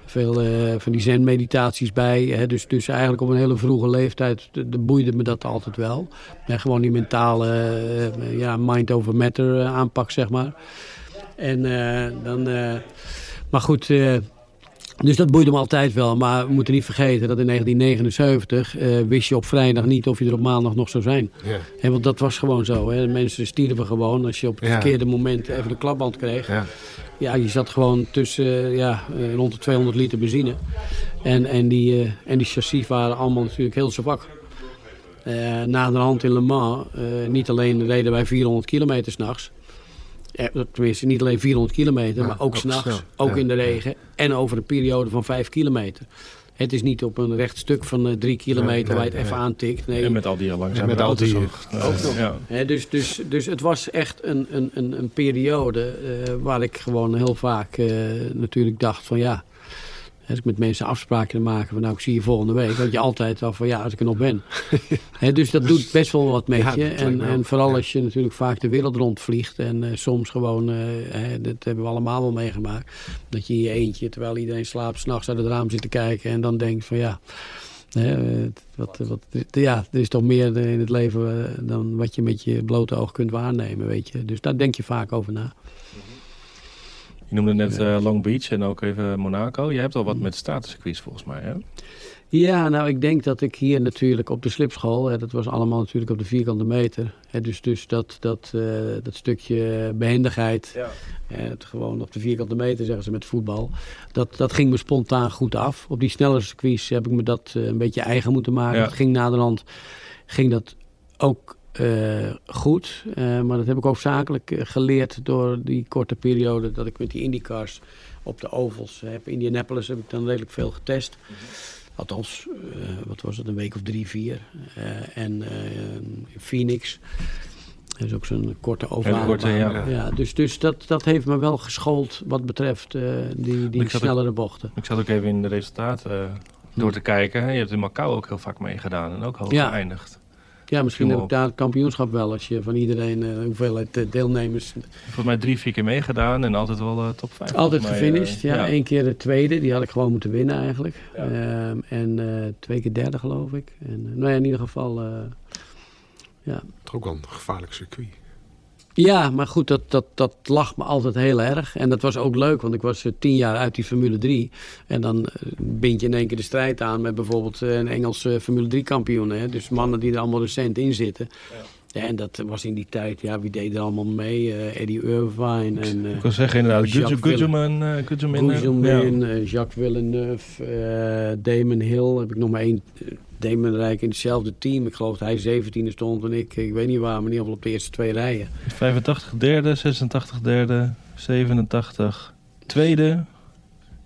veel van die zen-meditaties bij. Hè. Dus, dus eigenlijk op een hele vroege leeftijd de, de boeide me dat altijd wel. En gewoon die mentale ja, mind over matter aanpak, zeg maar. En dan... maar goed, dus dat boeide me altijd wel. Maar we moeten niet vergeten dat in 1979 uh, eh, wist je op vrijdag niet of je er op maandag nog zou zijn. Ja. want dat was gewoon zo. Hè. Mensen stierven gewoon als je op het verkeerde moment even de klapband kreeg. Ja. ja, je zat gewoon tussen uh, ja, uh, rond de 200 liter benzine. En, en, die, en die chassis waren allemaal natuurlijk heel zwak. na de hand in Le Mans, niet alleen reden wij 400 kilometer s'nachts. Tenminste, niet alleen 400 kilometer, maar ook, s'nachts, ook in de regen. En over een periode van 5 kilometer. Het is niet op een recht stuk van uh, drie kilometer waar je het even aantikt. Nee. En met al die langzame met auto's die, ook. nog. Ja. dus, dus, dus het was echt een, een, een, een periode uh, waar ik gewoon heel vaak uh, natuurlijk dacht van ja... Als ik met mensen afspraken maken van nou ik zie je volgende week. Dat je altijd al van ja als ik er nog ben. dus dat doet best wel wat met je. En, en vooral als je natuurlijk vaak de wereld rondvliegt. En uh, soms gewoon, uh, dat hebben we allemaal wel meegemaakt. Dat je in je eentje terwijl iedereen slaapt s'nachts uit het raam zit te kijken. En dan denkt van ja... wat, wat, ja, er is toch meer in het leven eh, dan wat je met je blote oog kunt waarnemen, weet je. Dus daar denk je vaak over na. Je noemde net uh, Long Beach en ook even Monaco. Je hebt al wat met statuscircuits volgens mij, hè? Ja, nou ik denk dat ik hier natuurlijk op de slipschool, hè, dat was allemaal natuurlijk op de vierkante meter. Hè, dus dus dat, dat, uh, dat stukje behendigheid, ja. het gewoon op de vierkante meter zeggen ze met voetbal. Dat, dat ging me spontaan goed af. Op die snelle circuits heb ik me dat uh, een beetje eigen moeten maken. Ja. Het ging naderhand, ging dat ook uh, goed. maar dat heb ik ook zakelijk geleerd door die korte periode dat ik met die IndyCars op de ovals heb. Indianapolis heb ik dan redelijk veel getest. Althans, uh, wat was het, een week of drie, vier. En Phoenix. Dat is ook zo'n korte ovale ja. ja. dus dus dat, dat heeft me wel geschoold wat betreft die, die snellere ook, bochten. Ik zat ook even in de resultaten door te kijken. Je hebt in Macau ook heel vaak meegedaan en ook hoog ja. geëindigd. Ja, misschien heb ik daar het kampioenschap wel. Als je van iedereen, uh, hoeveelheid uh, deelnemers... Volgens mij drie, vier keer meegedaan en altijd wel uh, top vijf. Altijd gefinished, ja. ja. Eén keer de tweede, die had ik gewoon moeten winnen eigenlijk. Ja. Um, en twee keer derde geloof ik. En, nou ja, in ieder geval... ja. Toch ook wel een gevaarlijk circuit. Ja, maar goed, dat, dat, dat lag me altijd heel erg. En dat was ook leuk, want ik was uh, tien jaar uit die Formule 3. En dan uh, bind je in één keer de strijd aan met bijvoorbeeld uh, een Engelse Formule 3 kampioen. Hè? Dus mannen die er allemaal recent in zitten. Ja. ja. en dat was in die tijd, ja, wie deed er allemaal mee? Eddie Irvine en... ik wil zeggen inderdaad, Gudjoman, Gudjoman, ja. Jacques Villeneuve, Damon Hill. Heb ik nog maar één Damon in hetzelfde team. Ik geloof dat hij 17e stond en ik, ik weet niet waar, maar niet op de eerste twee rijen. 85 derde, 86 derde, 87 tweede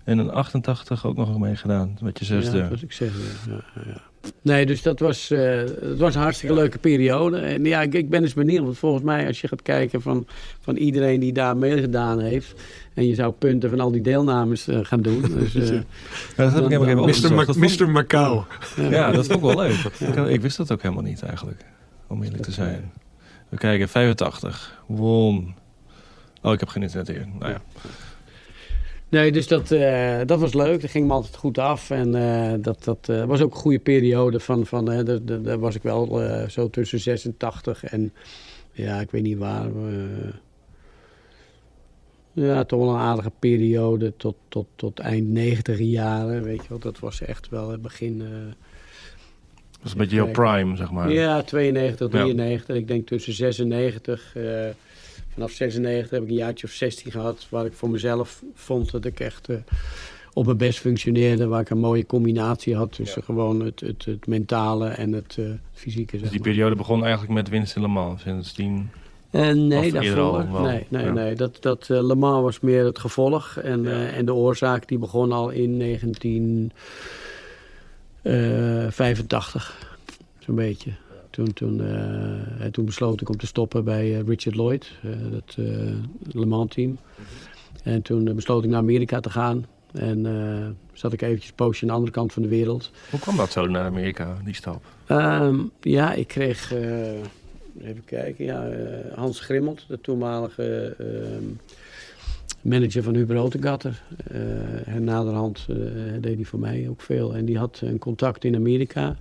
en een 88 ook nog meegedaan met je zesde. Ja, wat ik zeg. Ja, ja. Nee, dus dat was, uh, het was een hartstikke leuke periode. En ja, ik, ik ben eens benieuwd, want volgens mij als je gaat kijken van, van iedereen die daar meegedaan heeft... en je zou punten van al die deelnames uh, gaan doen. Dus, uh, ja, dat heb ik helemaal Mr. Ma Mr. Macau. Ja, ja, dat is ook wel leuk. Ik, ik, wist dat ook helemaal niet eigenlijk, om eerlijk te zijn. We kijken, 85, won... Oh, ik heb geen internet hier. Nou ja. Nee, dus dat, uh, dat was leuk. Dat ging me altijd goed af. En uh, dat, dat uh, was ook een goede periode. Van, van, daar was ik wel zo tussen 86 en ja, ik weet niet waar. ja, toch wel een aardige periode tot, tot, tot eind 90 jaren. Weet je wel, dat was echt wel het begin. dat was een beetje jouw prime, zeg maar. Ja, 92, 93. Ja. Ik denk tussen 96 vanaf 96 heb ik een jaartje of 16 gehad... waar ik voor mezelf vond dat ik echt uh, op mijn best functioneerde. Waar ik een mooie combinatie had tussen ja. gewoon het, het, het, mentale en het uh, fysieke. Dus die periode begon eigenlijk met winst in Le Mans sindsdien? Uh, nee, daarvoor. Nee, nee, ja. nee. Dat, dat uh, Le Mans was meer het gevolg. En, ja. en de oorzaak die begon al in 1985. Zo'n beetje. Toen, toen, uh, toen besloot ik om te stoppen bij uh, Richard Lloyd, het Le Mans team. En toen besloot ik naar Amerika te gaan. En zat ik eventjes een poosje aan de andere kant van de wereld. Hoe kwam dat zo naar Amerika, die stap? Um, ja, ik kreeg, even kijken, ja, Hans Grimmelt, de toenmalige ehm, manager van Hubert Rotengatter. en naderhand deed hij voor mij ook veel. En die had een contact in Amerika.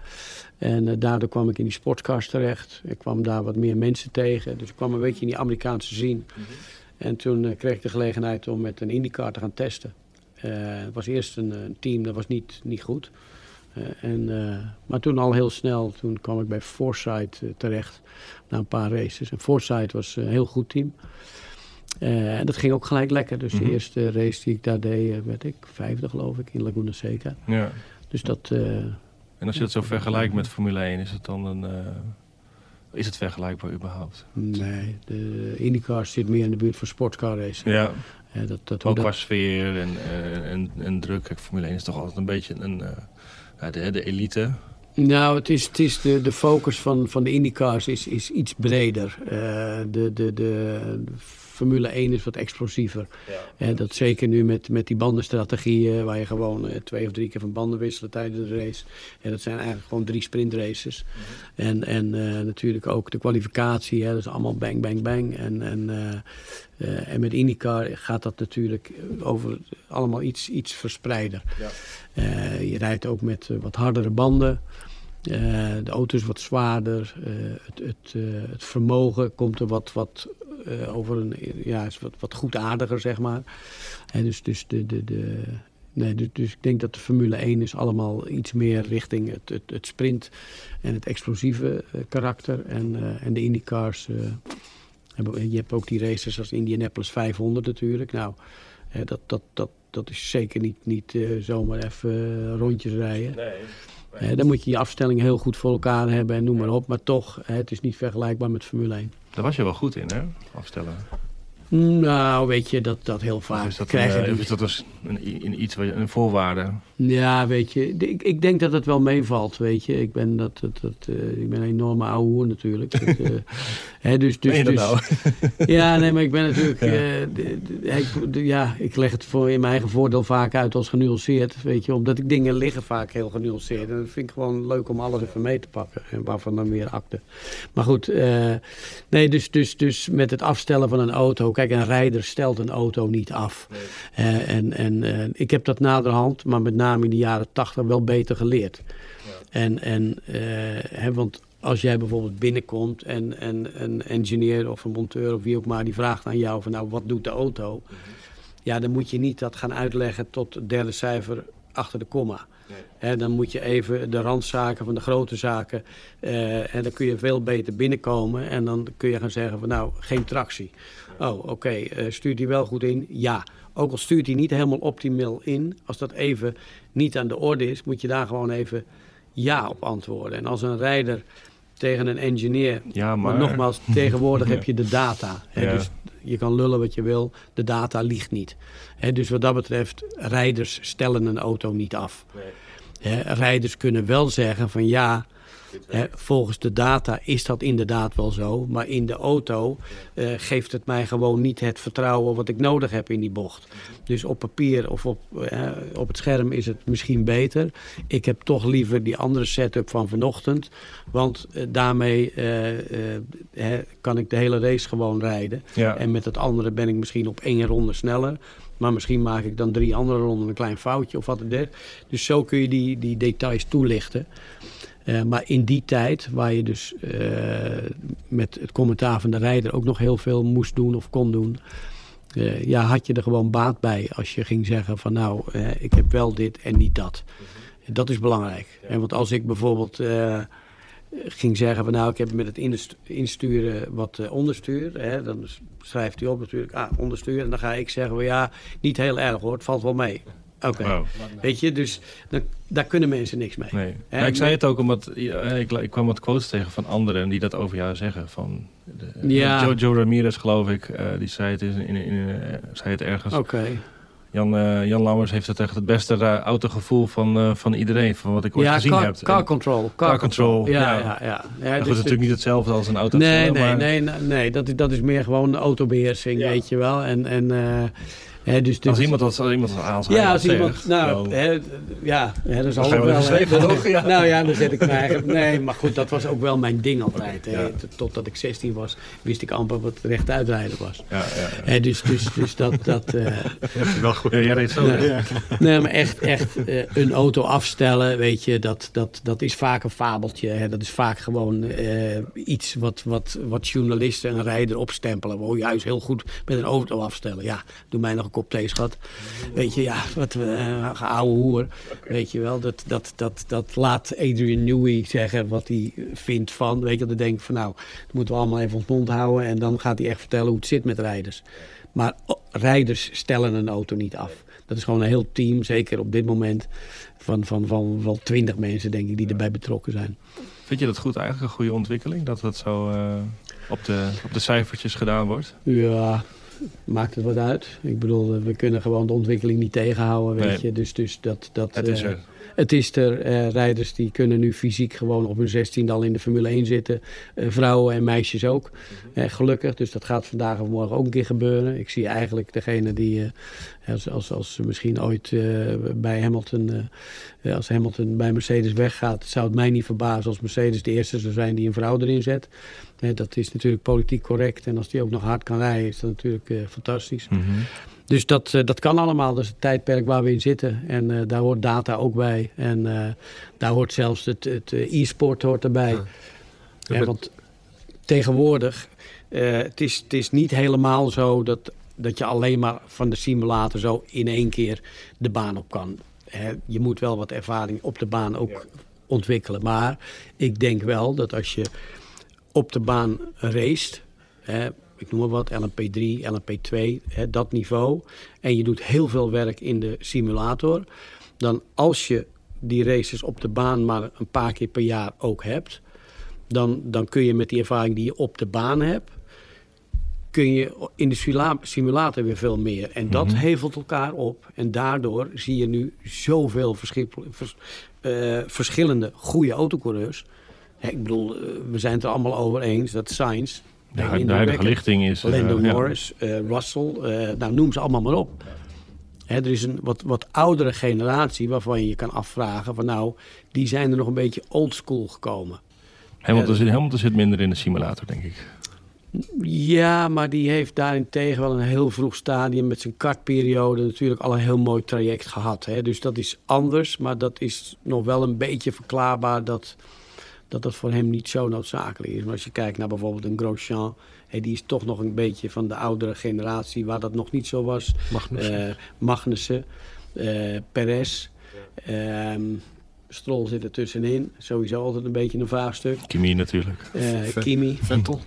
En uh, daardoor kwam ik in die sportcars terecht. Ik kwam daar wat meer mensen tegen. Dus ik kwam een beetje in die Amerikaanse scene. Mm -hmm. En toen uh, kreeg ik de gelegenheid om met een IndyCar te gaan testen. Uh, het was eerst een, een, team, dat was niet, niet goed. en, maar toen al heel snel, toen kwam ik bij Foresight terecht. Na een paar races. En Foresight was een heel goed team. En dat ging ook gelijk lekker. Dus mm -hmm. de eerste race die ik daar deed, werd ik vijfde geloof ik in Laguna Seca. Ja. Dus dat... En als je dat zo vergelijkt met Formule 1, is het dan een. Is het vergelijkbaar überhaupt? Nee, de IndyCar zit meer in de buurt van sportcar racing. Ja. ja dat, dat, Ook dat... qua sfeer en, en, en druk. Kijk, Formule 1 is toch altijd een beetje een, uh, de, de elite. Nou, het is, het is de, de focus van, van de IndyCars is, is iets breder. Uh, de, de, de Formule 1 is wat explosiever. Ja. En dat zeker nu met, met die bandenstrategieën, waar je gewoon uh, twee of drie keer van banden wisselt tijdens de race. En dat zijn eigenlijk gewoon drie sprintraces. Mm -hmm. En, en uh, natuurlijk ook de kwalificatie, hè, dat is allemaal bang, bang, bang. En, en, uh, en met IndyCar gaat dat natuurlijk over allemaal iets, iets verspreider. Ja. je rijdt ook met wat hardere banden. Uh, de auto is wat zwaarder. Uh, het, het, uh, het, vermogen komt er wat, wat over een. Ja, is wat, wat goedaardiger, zeg maar. En dus, dus de, de, de, nee dus, dus ik denk dat de Formule 1 is allemaal iets meer richting het, het, het sprint en het explosieve uh, karakter. En, uh, en de IndyCars, je hebt ook die races als Indianapolis 500 natuurlijk. Nou, dat, dat, dat, dat is zeker niet, niet zomaar even rondjes rijden. Nee. nee. dan moet je je afstelling heel goed voor elkaar hebben en noem maar op. Maar toch, het is niet vergelijkbaar met Formule 1. Daar was je wel goed in, hè? Afstellen. Nou, weet je, dat, dat heel vaak. Of is dat, een, uh, is dat dus een, een, iets, een voorwaarde? Ja, weet je, ik, ik denk dat het wel meevalt, weet je. Ik ben, dat, dat, dat, uh, ik ben een enorme ouwe hoer natuurlijk. dat, uh, hè, dus, dus, dus, nou? ja, nee, maar ik ben natuurlijk... Ja. De, de, ja, ik leg het voor in mijn eigen voordeel vaak uit als genuanceerd, weet je. Omdat ik dingen liggen vaak heel genuanceerd. En dat vind ik gewoon leuk om alles even mee te pakken. En waarvan dan weer akte. Maar goed, nee, dus, dus, dus met het afstellen van een auto... Kijk, een rijder stelt een auto niet af. Nee. En en ik heb dat naderhand, maar met name in de jaren tachtig, wel beter geleerd. Ja. En, en uh, hè, want als jij bijvoorbeeld binnenkomt en, en een engineer of een monteur of wie ook maar, die vraagt aan jou van nou, wat doet de auto? Mm -hmm. Ja, dan moet je niet dat gaan uitleggen tot het derde cijfer achter de komma. Nee. dan moet je even de randzaken van de grote zaken. Uh, en dan kun je veel beter binnenkomen. En dan kun je gaan zeggen van nou, geen tractie. Oh, oké. Okay. Uh, stuurt hij wel goed in? Ja. Ook al stuurt hij niet helemaal optimaal in. Als dat even niet aan de orde is, moet je daar gewoon even ja op antwoorden. En als een rijder tegen een engineer. Ja, maar... maar nogmaals, tegenwoordig heb je de data. Hè, ja. Dus je kan lullen wat je wil, de data ligt niet. Hè, dus wat dat betreft, rijders stellen een auto niet af. Nee. Hè, rijders kunnen wel zeggen van ja, Hè, volgens de data is dat inderdaad wel zo. Maar in de auto uh, geeft het mij gewoon niet het vertrouwen wat ik nodig heb in die bocht. Dus op papier of op, uh, op het scherm is het misschien beter. Ik heb toch liever die andere setup van vanochtend. Want uh, daarmee hè, kan ik de hele race gewoon rijden. Ja. En met het andere ben ik misschien op één ronde sneller. Maar misschien maak ik dan drie andere ronden een klein foutje of wat het is. Dus zo kun je die, die details toelichten. Uh, maar in die tijd, waar je dus uh, met het commentaar van de rijder ook nog heel veel moest doen of kon doen. Uh, ja, had je er gewoon baat bij als je ging zeggen van nou, ik heb wel dit en niet dat. Mm-hmm. Dat is belangrijk. En want als ik bijvoorbeeld ging zeggen van nou, ik heb met het insturen wat onderstuur. Hè, dan schrijft hij op natuurlijk, ah, onderstuur. En dan ga ik zeggen, well, ja, niet heel erg hoor, het valt wel mee. Oké. Okay. Wow. Weet je, dus dan, daar kunnen mensen niks mee. Nee. Maar ik zei het ook omdat ja, ik, ik, kwam wat quotes tegen van anderen die dat over jou zeggen. Van de, ja. Joe, Joe Ramirez, geloof ik, uh, die zei het, in, in, in, uh, zei het ergens. Oké. Okay. Jan, uh, Jan Lammers heeft het echt het beste autogevoel van, van iedereen, van wat ik ooit ja, gezien car, heb. Car control. Car, car control, control. Ja, ja, ja. ja. ja goed, dus natuurlijk niet hetzelfde als een auto. Nee, nee, maar... nee, nee, nee, dat is, dat is meer gewoon autobeheersing, weet je wel. En, en He, dus als, iemand dat, als iemand aanschrijft. Ja, als iemand. Nou, he, ja, he, dat zal ook wel. Geschreven, ja. Nou ja, dan zet ik eigenlijk. Nee, maar goed, dat was ook wel mijn ding altijd. Ja. Totdat ik 16 was, wist ik amper wat rechtuitrijden was. Ja, ja, ja. dus, dus, dus dat. dat uh, Heb je wel goed. Jij reed zo. Nee, ja. nee maar echt, echt uh, een auto afstellen, weet je, dat, dat, dat is vaak een fabeltje. Hè. Dat is vaak gewoon uh, iets wat, wat, wat journalisten een rijder opstempelen. Oh, juist heel goed met een auto afstellen. Ja, doe mij nog een thee, schat. Weet je, ja, wat uh, ouwe hoer. Okay. Weet je wel, dat, dat, dat, dat laat Adrian Newey zeggen wat hij vindt van. Weet je, dan denk ik van nou, dat moeten we allemaal even ons mond houden. En dan gaat hij echt vertellen hoe het zit met rijders. Maar rijders stellen een auto niet af. Dat is gewoon een heel team, zeker op dit moment, van, van, van wel twintig mensen, denk ik, die erbij betrokken zijn. Vind je dat goed eigenlijk, een goede ontwikkeling? Dat dat zo uh, op, de, op de cijfertjes gedaan wordt? Ja, maakt het wat uit. Ik bedoel, we kunnen gewoon de ontwikkeling niet tegenhouden, weet nee. je. Dus, dus dat, dat, het is er. Het is er. Uh, rijders die kunnen nu fysiek gewoon op hun 16 al in de Formule 1 zitten. Uh, vrouwen en meisjes ook. Mm -hmm. gelukkig. Dus dat gaat vandaag of morgen ook een keer gebeuren. Ik zie eigenlijk degene die, als, als, als misschien ooit bij Hamilton, als Hamilton bij Mercedes weggaat, zou het mij niet verbazen als Mercedes de eerste zou zijn die een vrouw erin zet. Dat is natuurlijk politiek correct. En als die ook nog hard kan rijden, is dat natuurlijk fantastisch. Mm -hmm. Dus dat, uh, dat kan allemaal. Dat is het tijdperk waar we in zitten. En uh, daar hoort data ook bij. En daar hoort zelfs het, het e-sport hoort erbij. Ja. Ja, want tegenwoordig, het, is, het is niet helemaal zo dat dat je alleen maar van de simulator zo in één keer de baan op kan. Hè, je moet wel wat ervaring op de baan ook ontwikkelen. Maar ik denk wel dat als je op de baan raced, ik noem maar wat, LMP3, LMP2, hè, dat niveau, en je doet heel veel werk in de simulator, dan als je die races op de baan maar een paar keer per jaar ook hebt, dan, dan kun je met die ervaring die je op de baan hebt, kun je in de simulator weer veel meer. En dat mm hevelt elkaar op. En daardoor zie je nu zoveel uh, verschillende goede autocoureurs. ik bedoel, eh, we zijn het er allemaal over eens dat Sainz... Ja, de huidige lichting is... Lando uh, Norris, ja. Russell, nou noem ze allemaal maar op. Hè, er is een wat, wat oudere generatie waarvan je je kan afvragen... van nou, die zijn er nog een beetje oldschool gekomen. Hamilton, zit, Hamilton zit minder in de simulator, denk ik. Ja, maar die heeft daarentegen wel een heel vroeg stadium met zijn kartperiode natuurlijk al een heel mooi traject gehad. Hè? Dus dat is anders, maar dat is nog wel een beetje verklaarbaar dat dat, dat voor hem niet zo noodzakelijk is. Maar als je kijkt naar bijvoorbeeld een Grosjean, hè, die is toch nog een beetje van de oudere generatie waar dat nog niet zo was. Magnussen. Uh, Magnussen, uh, Perez. Ja. Ehm, Strol zit er tussenin. Sowieso altijd een beetje een vraagstuk. Kimi natuurlijk. Uh, Kimi. Vettel.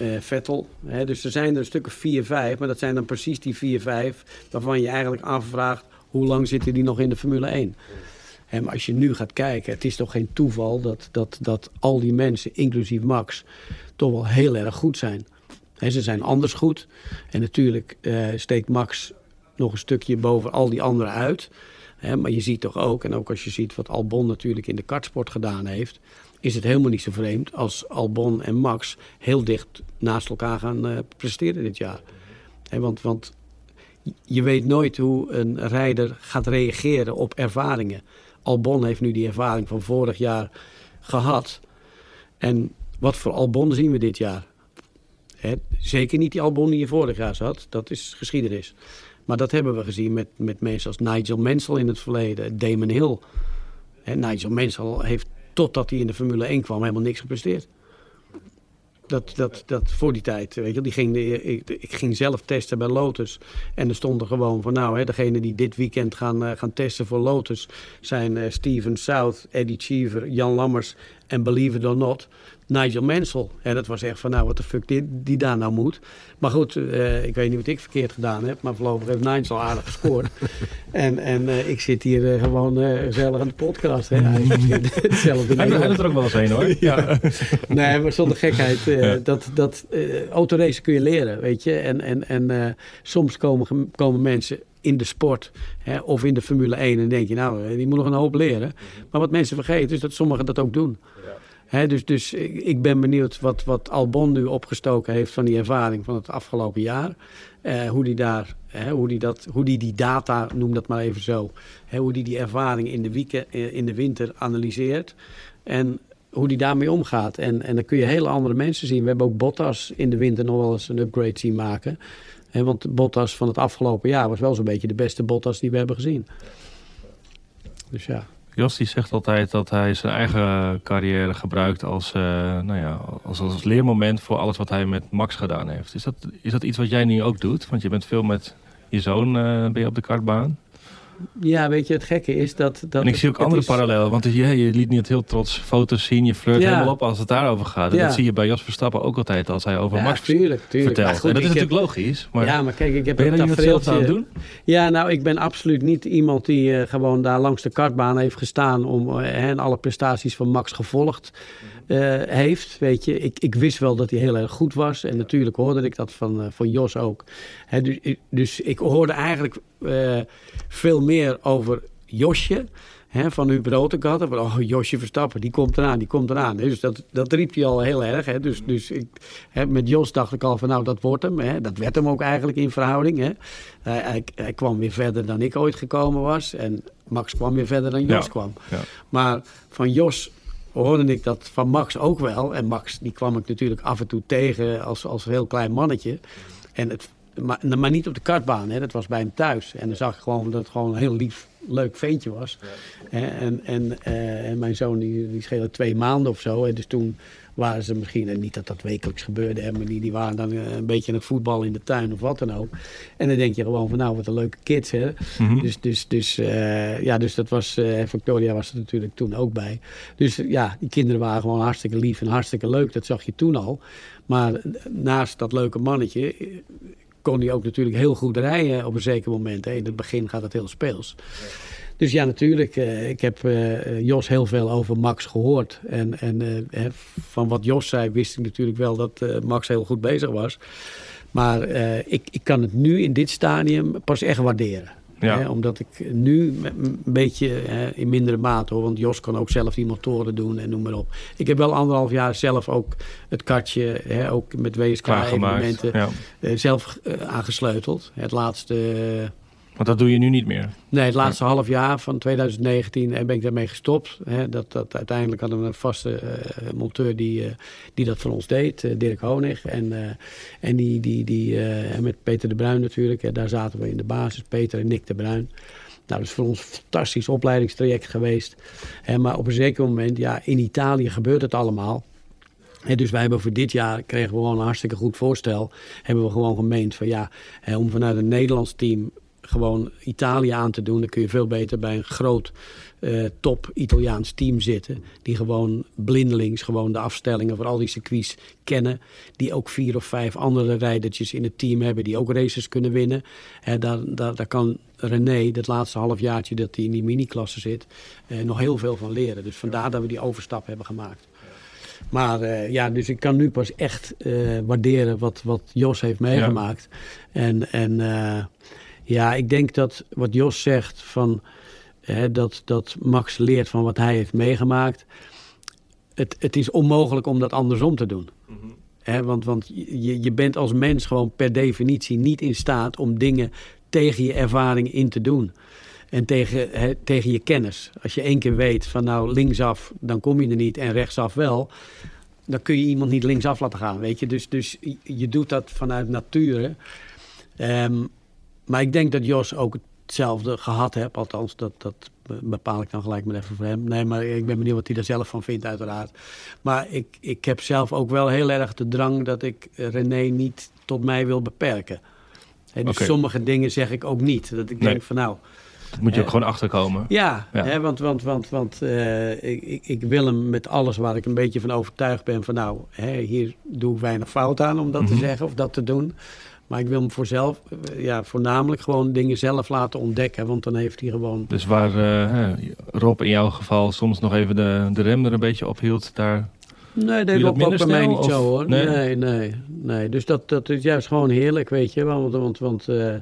Uh, Vettel. Hè, dus er zijn er een stuk of 4, 5. Maar dat zijn dan precies die 4, 5 waarvan je eigenlijk afvraagt... hoe lang zitten die nog in de Formule 1? En als je nu gaat kijken, het is toch geen toeval... dat, dat, dat al die mensen, inclusief Max, toch wel heel erg goed zijn. Ze zijn anders goed. En natuurlijk uh, steekt Max nog een stukje boven al die anderen uit maar je ziet toch ook, en ook als je ziet wat Albon natuurlijk in de kartsport gedaan heeft, is het helemaal niet zo vreemd als Albon en Max heel dicht naast elkaar gaan uh, presteren dit jaar. want, want je weet nooit hoe een rijder gaat reageren op ervaringen. Albon heeft nu die ervaring van vorig jaar gehad. En wat voor Albon zien we dit jaar? zeker niet die Albon die je vorig jaar zat. Dat is geschiedenis. Maar dat hebben we gezien met, met mensen als Nigel Mansell in het verleden, Damon Hill. En Nigel Mansell heeft totdat hij in de Formule 1 kwam helemaal niks gepresteerd. Dat, dat, dat voor die tijd, weet je, die ging ik, ik, ging zelf testen bij Lotus. En er stond er gewoon van, nou, degene die dit weekend gaan, uh, gaan testen voor Lotus zijn uh, Steven South, Eddie Cheever, Jan Lammers en Believe It or Not. Nigel Mansell. En dat was echt van, nou, wat de fuck die, die daar nou moet. Maar goed, uh, ik weet niet wat ik verkeerd gedaan heb. Maar voorlopig heeft Nigel aardig gescoord. en en uh, ik zit hier uh, gewoon gezellig aan de podcast. Hè. Hij, hetzelfde hij, hij doet er ook wel eens heen, hoor. ja. nee, maar zonder gekheid. Ja. Dat, dat autoracen kun je leren, weet je. En, en, en soms komen, komen mensen in de sport hè, of in de Formule 1 en denk je, nou, die moet nog een hoop leren. Maar wat mensen vergeten is dat sommigen dat ook doen dus, dus ik ben benieuwd wat, wat Albon nu opgestoken heeft van die ervaring van het afgelopen jaar. Eh, hoe die daar, hoe die dat, hoe die die data, noem dat maar even zo, hoe die die ervaring in de, weekend, eh, in de winter analyseert. En hoe die daarmee omgaat. En, en dan kun je hele andere mensen zien. We hebben ook Bottas in de winter nog wel eens een upgrade zien maken. want Bottas van het afgelopen jaar was wel zo'n beetje de beste Bottas die we hebben gezien. Dus ja. Jos zegt altijd dat hij zijn eigen carrière gebruikt als, uh, nou ja, als, als leermoment voor alles wat hij met Max gedaan heeft. Is dat, is dat iets wat jij nu ook doet? Want je bent veel met je zoon uh, ben je op de kartbaan. Ja, weet je, het gekke is dat... dat en ik zie ook andere is... parallellen. Want je, je liet niet heel trots foto's zien. Je flirt helemaal op als het daarover gaat. En dat zie je bij Jos Verstappen ook altijd als hij over Max tuurlijk, tuurlijk. vertelt. Goed, en dat is natuurlijk logisch. Maar ja, maar kijk, ik heb ben je dat aan het doen? Ja, nou, ik ben absoluut niet iemand die uh, gewoon daar langs de kartbaan heeft gestaan... om uh, en alle prestaties van Max gevolgd uh, heeft. Weet je, ik, ik wist wel dat hij heel erg goed was. En natuurlijk hoorde ik dat van, van Jos ook. Hè, dus, dus ik hoorde eigenlijk veel meer over Josje. Hè, van Hubert Rotegatter. Van, oh, Josje Verstappen, die komt eraan, die komt eraan. Dus dat, dat riep hij al heel erg. Hè. Dus, dus ik, hè, met Jos dacht ik al van, nou, dat wordt hem. Hè. Dat werd hem ook eigenlijk in verhouding. Hè. Hij, hij, hij, kwam weer verder dan ik ooit gekomen was. En Max kwam weer verder dan Jos kwam. Ja. Maar van Jos hoorde ik dat van Max ook wel. En Max, die kwam ik natuurlijk af en toe tegen als, als heel klein mannetje. En het maar, maar niet op de kartbaan, hè. dat was bij hem thuis. En dan zag ik gewoon dat het gewoon een heel lief leuk ventje was. En, en, eh, en mijn zoon die, die scheelde twee maanden of zo. En dus toen waren ze misschien, en niet dat dat wekelijks gebeurde, hè, maar die, die waren dan eh, een beetje aan het voetbal in de tuin of wat dan ook. En dan denk je gewoon van nou, wat een leuke kids. Hè? Mhm. Dus, dus, dus, eh, ja, dus dat was, eh, Victoria was er natuurlijk toen ook bij. Dus eh, ja, die kinderen waren gewoon hartstikke lief en hartstikke leuk. Dat zag je toen al. Maar eh, naast dat leuke mannetje eh, kon hij ook natuurlijk heel goed rijden op een zeker moment. Hè. In het begin gaat het heel speels. Dus ja, natuurlijk. eh, ik heb eh, Jos heel veel over Max gehoord. En, en eh, hè, van wat Jos zei, wist ik natuurlijk wel dat Max heel goed bezig was. Maar ik, ik kan het nu in dit stadium pas echt waarderen. Ja. Hè, omdat ik nu een beetje hè, in mindere mate hoor. Want Jos kan ook zelf die motoren doen en noem maar op. Ik heb wel anderhalf jaar zelf ook het katje, hè, ook met. WSK-evenementen, Ja. zelf aangesleuteld. Het laatste, Want dat doe je nu niet meer. nee, het laatste half jaar van 2019 eh, ben ik daarmee gestopt. Dat, dat, uiteindelijk hadden we een vaste eh, monteur die, eh, die dat voor ons deed, Dirk Honig. En, en die, die, die met Peter de Bruin natuurlijk, hè, daar zaten we in de basis, Peter en Nick de Bruin. Nou, dat is voor ons een fantastisch opleidingstraject geweest. Maar op een zeker moment, ja, in Italië gebeurt het allemaal. Hè, dus wij hebben voor dit jaar, kregen we gewoon een hartstikke goed voorstel. Hebben we gewoon gemeend van ja, om vanuit een Nederlands team gewoon Italië aan te doen. Dan kun je veel beter bij een groot eh, top Italiaans team zitten. Die gewoon blindelings gewoon de afstellingen voor al die circuits kennen. Die ook vier of vijf andere rijdertjes in het team hebben. Die ook races kunnen winnen. Daar, daar, daar kan René, dat laatste halfjaartje dat hij in die mini-klasse zit, eh, nog heel veel van leren. Dus vandaar dat we die overstap hebben gemaakt. Maar eh, ja, dus ik kan nu pas echt waarderen wat, wat Jos heeft meegemaakt. En, en ja, ik denk dat wat Jos zegt van hè, dat, dat Max leert van wat hij heeft meegemaakt. Het, het is onmogelijk om dat andersom te doen. Hè, want want je, je bent als mens gewoon per definitie niet in staat om dingen tegen je ervaring in te doen. En tegen, hè, tegen je kennis. Als je één keer weet van nou linksaf, dan kom je er niet en rechtsaf wel. Dan kun je iemand niet linksaf laten gaan, weet je. Dus, dus je doet dat vanuit nature. Ehm, maar ik denk dat Jos ook hetzelfde gehad heeft. Althans, dat, dat bepaal ik dan gelijk maar even voor hem. Nee, maar ik ben benieuwd wat hij er zelf van vindt uiteraard. Maar ik, ik heb zelf ook wel heel erg de drang dat ik René niet tot mij wil beperken. Hè, dus sommige dingen zeg ik ook niet. Dat ik Nee. denk van nou, Moet je ook Eh, gewoon achterkomen. ja, Ja. Hè, want, want, want, want eh, ik, ik, ik wil hem met alles waar ik een beetje van overtuigd ben van nou, hè, hier doe ik weinig fout aan om dat te Mhm. zeggen of dat te doen. Maar ik wil hem voor zelf, eh, ja, voornamelijk gewoon dingen zelf laten ontdekken. Want dan heeft hij gewoon... Dus waar eh, Rob in jouw geval soms nog even de, de rem er een beetje op hield, daar... Nee, dat loopt ook bij mij niet of- zo hoor. nee? Nee, nee, nee. Dus dat, dat is juist gewoon heerlijk, weet je. Want, want, want eh,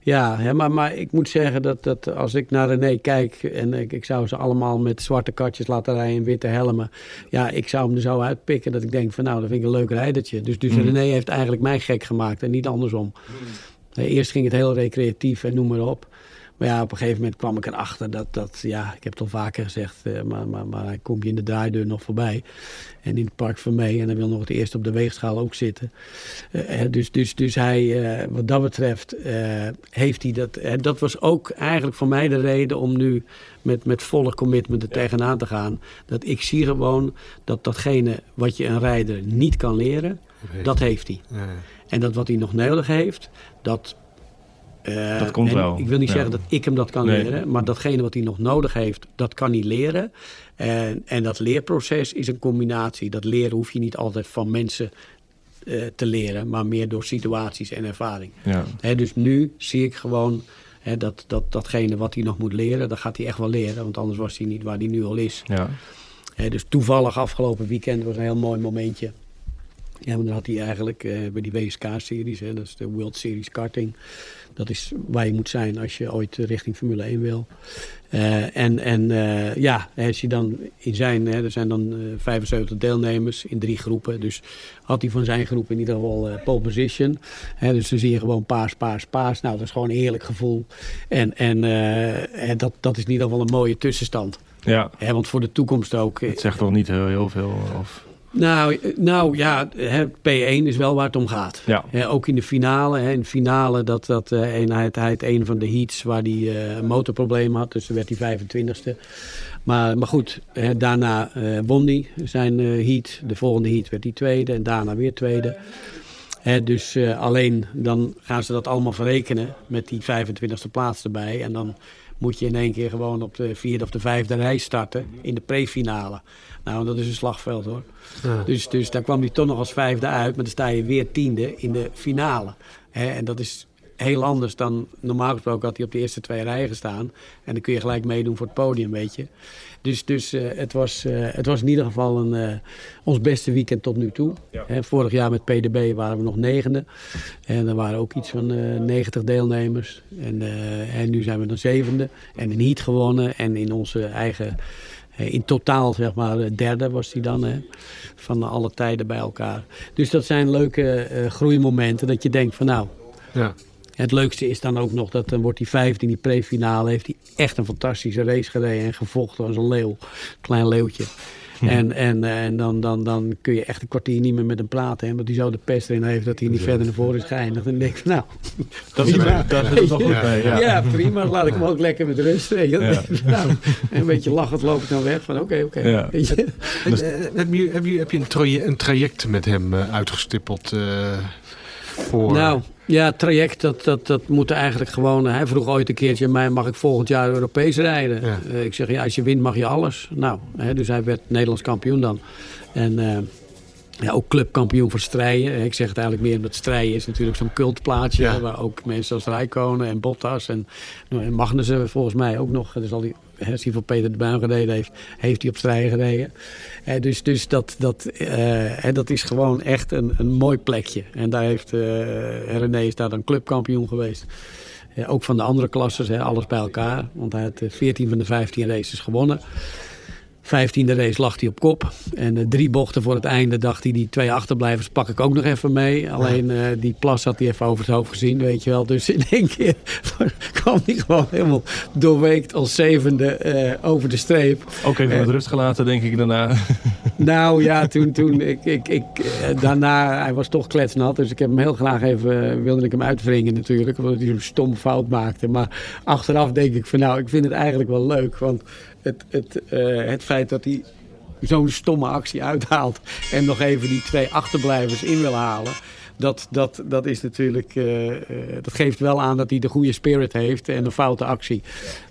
ja, hè, maar, maar ik moet zeggen dat, dat als ik naar René kijk... en ik, ik zou ze allemaal met zwarte katjes laten rijden en witte helmen... ja, ik zou hem er zo uitpikken dat ik denk van nou, dat vind ik een leuk rijdertje. Dus, dus Mhm. René heeft eigenlijk mij gek gemaakt en niet andersom. Eh, Eerst ging het heel recreatief en noem maar op. Maar ja, op een gegeven moment kwam ik erachter dat, dat ja, ik heb het al vaker gezegd, eh, maar, maar, maar hij komt je in de draaideur nog voorbij. En in het park van mee. En hij wil nog het eerst op de weegschaal ook zitten. Eh, eh, dus, dus, dus hij, wat dat betreft, heeft hij dat. En dat was ook eigenlijk voor mij de reden om nu met, met volle commitment er tegenaan te gaan. Dat ik zie gewoon dat datgene wat je een rijder niet kan leren, dat heeft hij. Ja. En dat wat hij nog nodig heeft, dat. Eh, Dat komt wel, Ik wil niet ja. zeggen dat ik hem dat kan Nee. leren, maar datgene wat hij nog nodig heeft, dat kan hij leren. En, en dat leerproces is een combinatie. Dat leren hoef je niet altijd van mensen eh, te leren, maar meer door situaties en ervaring. Ja. Hè, dus nu zie ik gewoon hè, dat, dat datgene wat hij nog moet leren, dat gaat hij echt wel leren. Want anders was hij niet waar hij nu al is. Ja. Hè, dus toevallig afgelopen weekend was een heel mooi momentje. Ja, want dan had hij eigenlijk eh, bij die WSK-series, dat is de World Series Karting. Dat is waar je moet zijn als je ooit richting Formule 1 wil. Eh, en en eh, ja, als je dan in zijn, hè, er zijn dan eh, 75 deelnemers in drie groepen. Dus had hij van zijn groep in ieder geval eh, pole position. Hè, dus dan zie je gewoon paars, paars, paars. Nou, dat is gewoon een heerlijk gevoel. En, en, eh, dat, dat is in ieder geval een mooie tussenstand. ja. Hè, want voor de toekomst ook. eh, Het zegt toch niet heel, heel veel? Of... Nou, eh, nou ja, hè, P1 is wel waar het om gaat. Ja. Hè, ook in de finale. Hè, in de finale dat, dat eh, een, hij, een van de heats waar hij eh, een motorprobleem had. Dus dan werd hij 25ste. Maar, maar goed, hè, daarna eh, won hij zijn eh, heat. De volgende heat werd hij tweede en daarna weer tweede. Hè, dus eh, alleen dan gaan ze dat allemaal verrekenen met die 25ste plaats erbij. En dan moet je in één keer gewoon op de vierde of de vijfde rij starten in de prefinale. Nou, dat is een slagveld hoor. Ja. Dus, dus daar kwam hij toch nog als vijfde uit, maar dan sta je weer tiende in de finale. En dat is heel anders dan normaal gesproken had hij op de eerste twee rijen gestaan. En dan kun je gelijk meedoen voor het podium, weet je. Dus, dus eh, het, was, eh, het was in ieder geval een, eh, ons beste weekend tot nu toe. Hè, vorig jaar met PDB waren we nog negende. En er waren ook iets van eh 90 deelnemers. En, en nu zijn we dan zevende. En een heat gewonnen. En in onze eigen... In totaal, zeg maar, derde was hij dan, hè, van alle tijden bij elkaar. Dus dat zijn leuke groeimomenten, dat je denkt van nou, Ja. Het leukste is dan ook nog dat dan wordt hij vijfde in die prefinale. Heeft hij echt een fantastische race gereden en gevochten als een leeuw. Klein leeuwtje. En, en, eh, en dan, dan, dan kun je echt een kwartier niet meer met hem praten. Hè, omdat hij zo de pest erin heeft dat hij niet verder naar voren is geëindigd. En dan denk ik van nou, Dat is, Prima. daar zit het nog goed Ja. bij. ja. Ja. prima. Laat ik hem ook lekker met rust. Nou, en een beetje lachend loop ik dan weg. Van oké, oké. Ja. Weet je. En, eh, heb, je, heb, je, heb je een, traje- een traject met hem eh, uitgestippeld eh, voor... Nou, ja, het traject, dat, dat, dat moet eigenlijk gewoon... Hij vroeg ooit een keertje mij, mag ik volgend jaar Europees rijden? Ja. Eh, ik zeg, ja, als je wint mag je alles. Nou, hè, dus hij werd Nederlands kampioen dan. En eh, ja, ook clubkampioen voor strijden. Ik zeg het eigenlijk meer omdat strijden is natuurlijk zo'n cultplaatje. Ja. Waar ook mensen als Rijkonen en Bottas en, nou, en Magnussen volgens mij ook nog. Dus al die, als hij voor Peter de Bruin gereden heeft, heeft hij op strijden gereden. Eh, dus dus dat, dat, eh, dat is gewoon echt een, een mooi plekje. En daar heeft eh René is daar dan clubkampioen geweest. Ook van de andere klasses, alles bij elkaar. Want hij had eh, 14 van de 15 races gewonnen. Vijftiende race lag hij op kop. En eh, drie bochten voor het einde dacht hij, die twee achterblijvers pak ik ook nog even mee. Alleen eh, die plas had hij even over het hoofd gezien, weet je wel. Dus in één keer kwam hij gewoon helemaal doorweekt als zevende eh, over de streep. Ook even met rust gelaten, denk ik daarna. Nou ja, toen, toen ik, ik, ik, eh, daarna, hij was toch kletsnat. Dus ik heb hem heel graag even, eh, wilde ik hem uitwringen natuurlijk. Omdat hij zo'n stom fout maakte. Maar achteraf denk ik van nou, ik vind het eigenlijk wel leuk. Want het, het, eh, het feit dat hij zo'n stomme actie uithaalt. En nog even die twee achterblijvers in wil halen. Dat, dat, dat is natuurlijk, eh, eh, dat geeft wel aan dat hij de goede spirit heeft en een foute actie.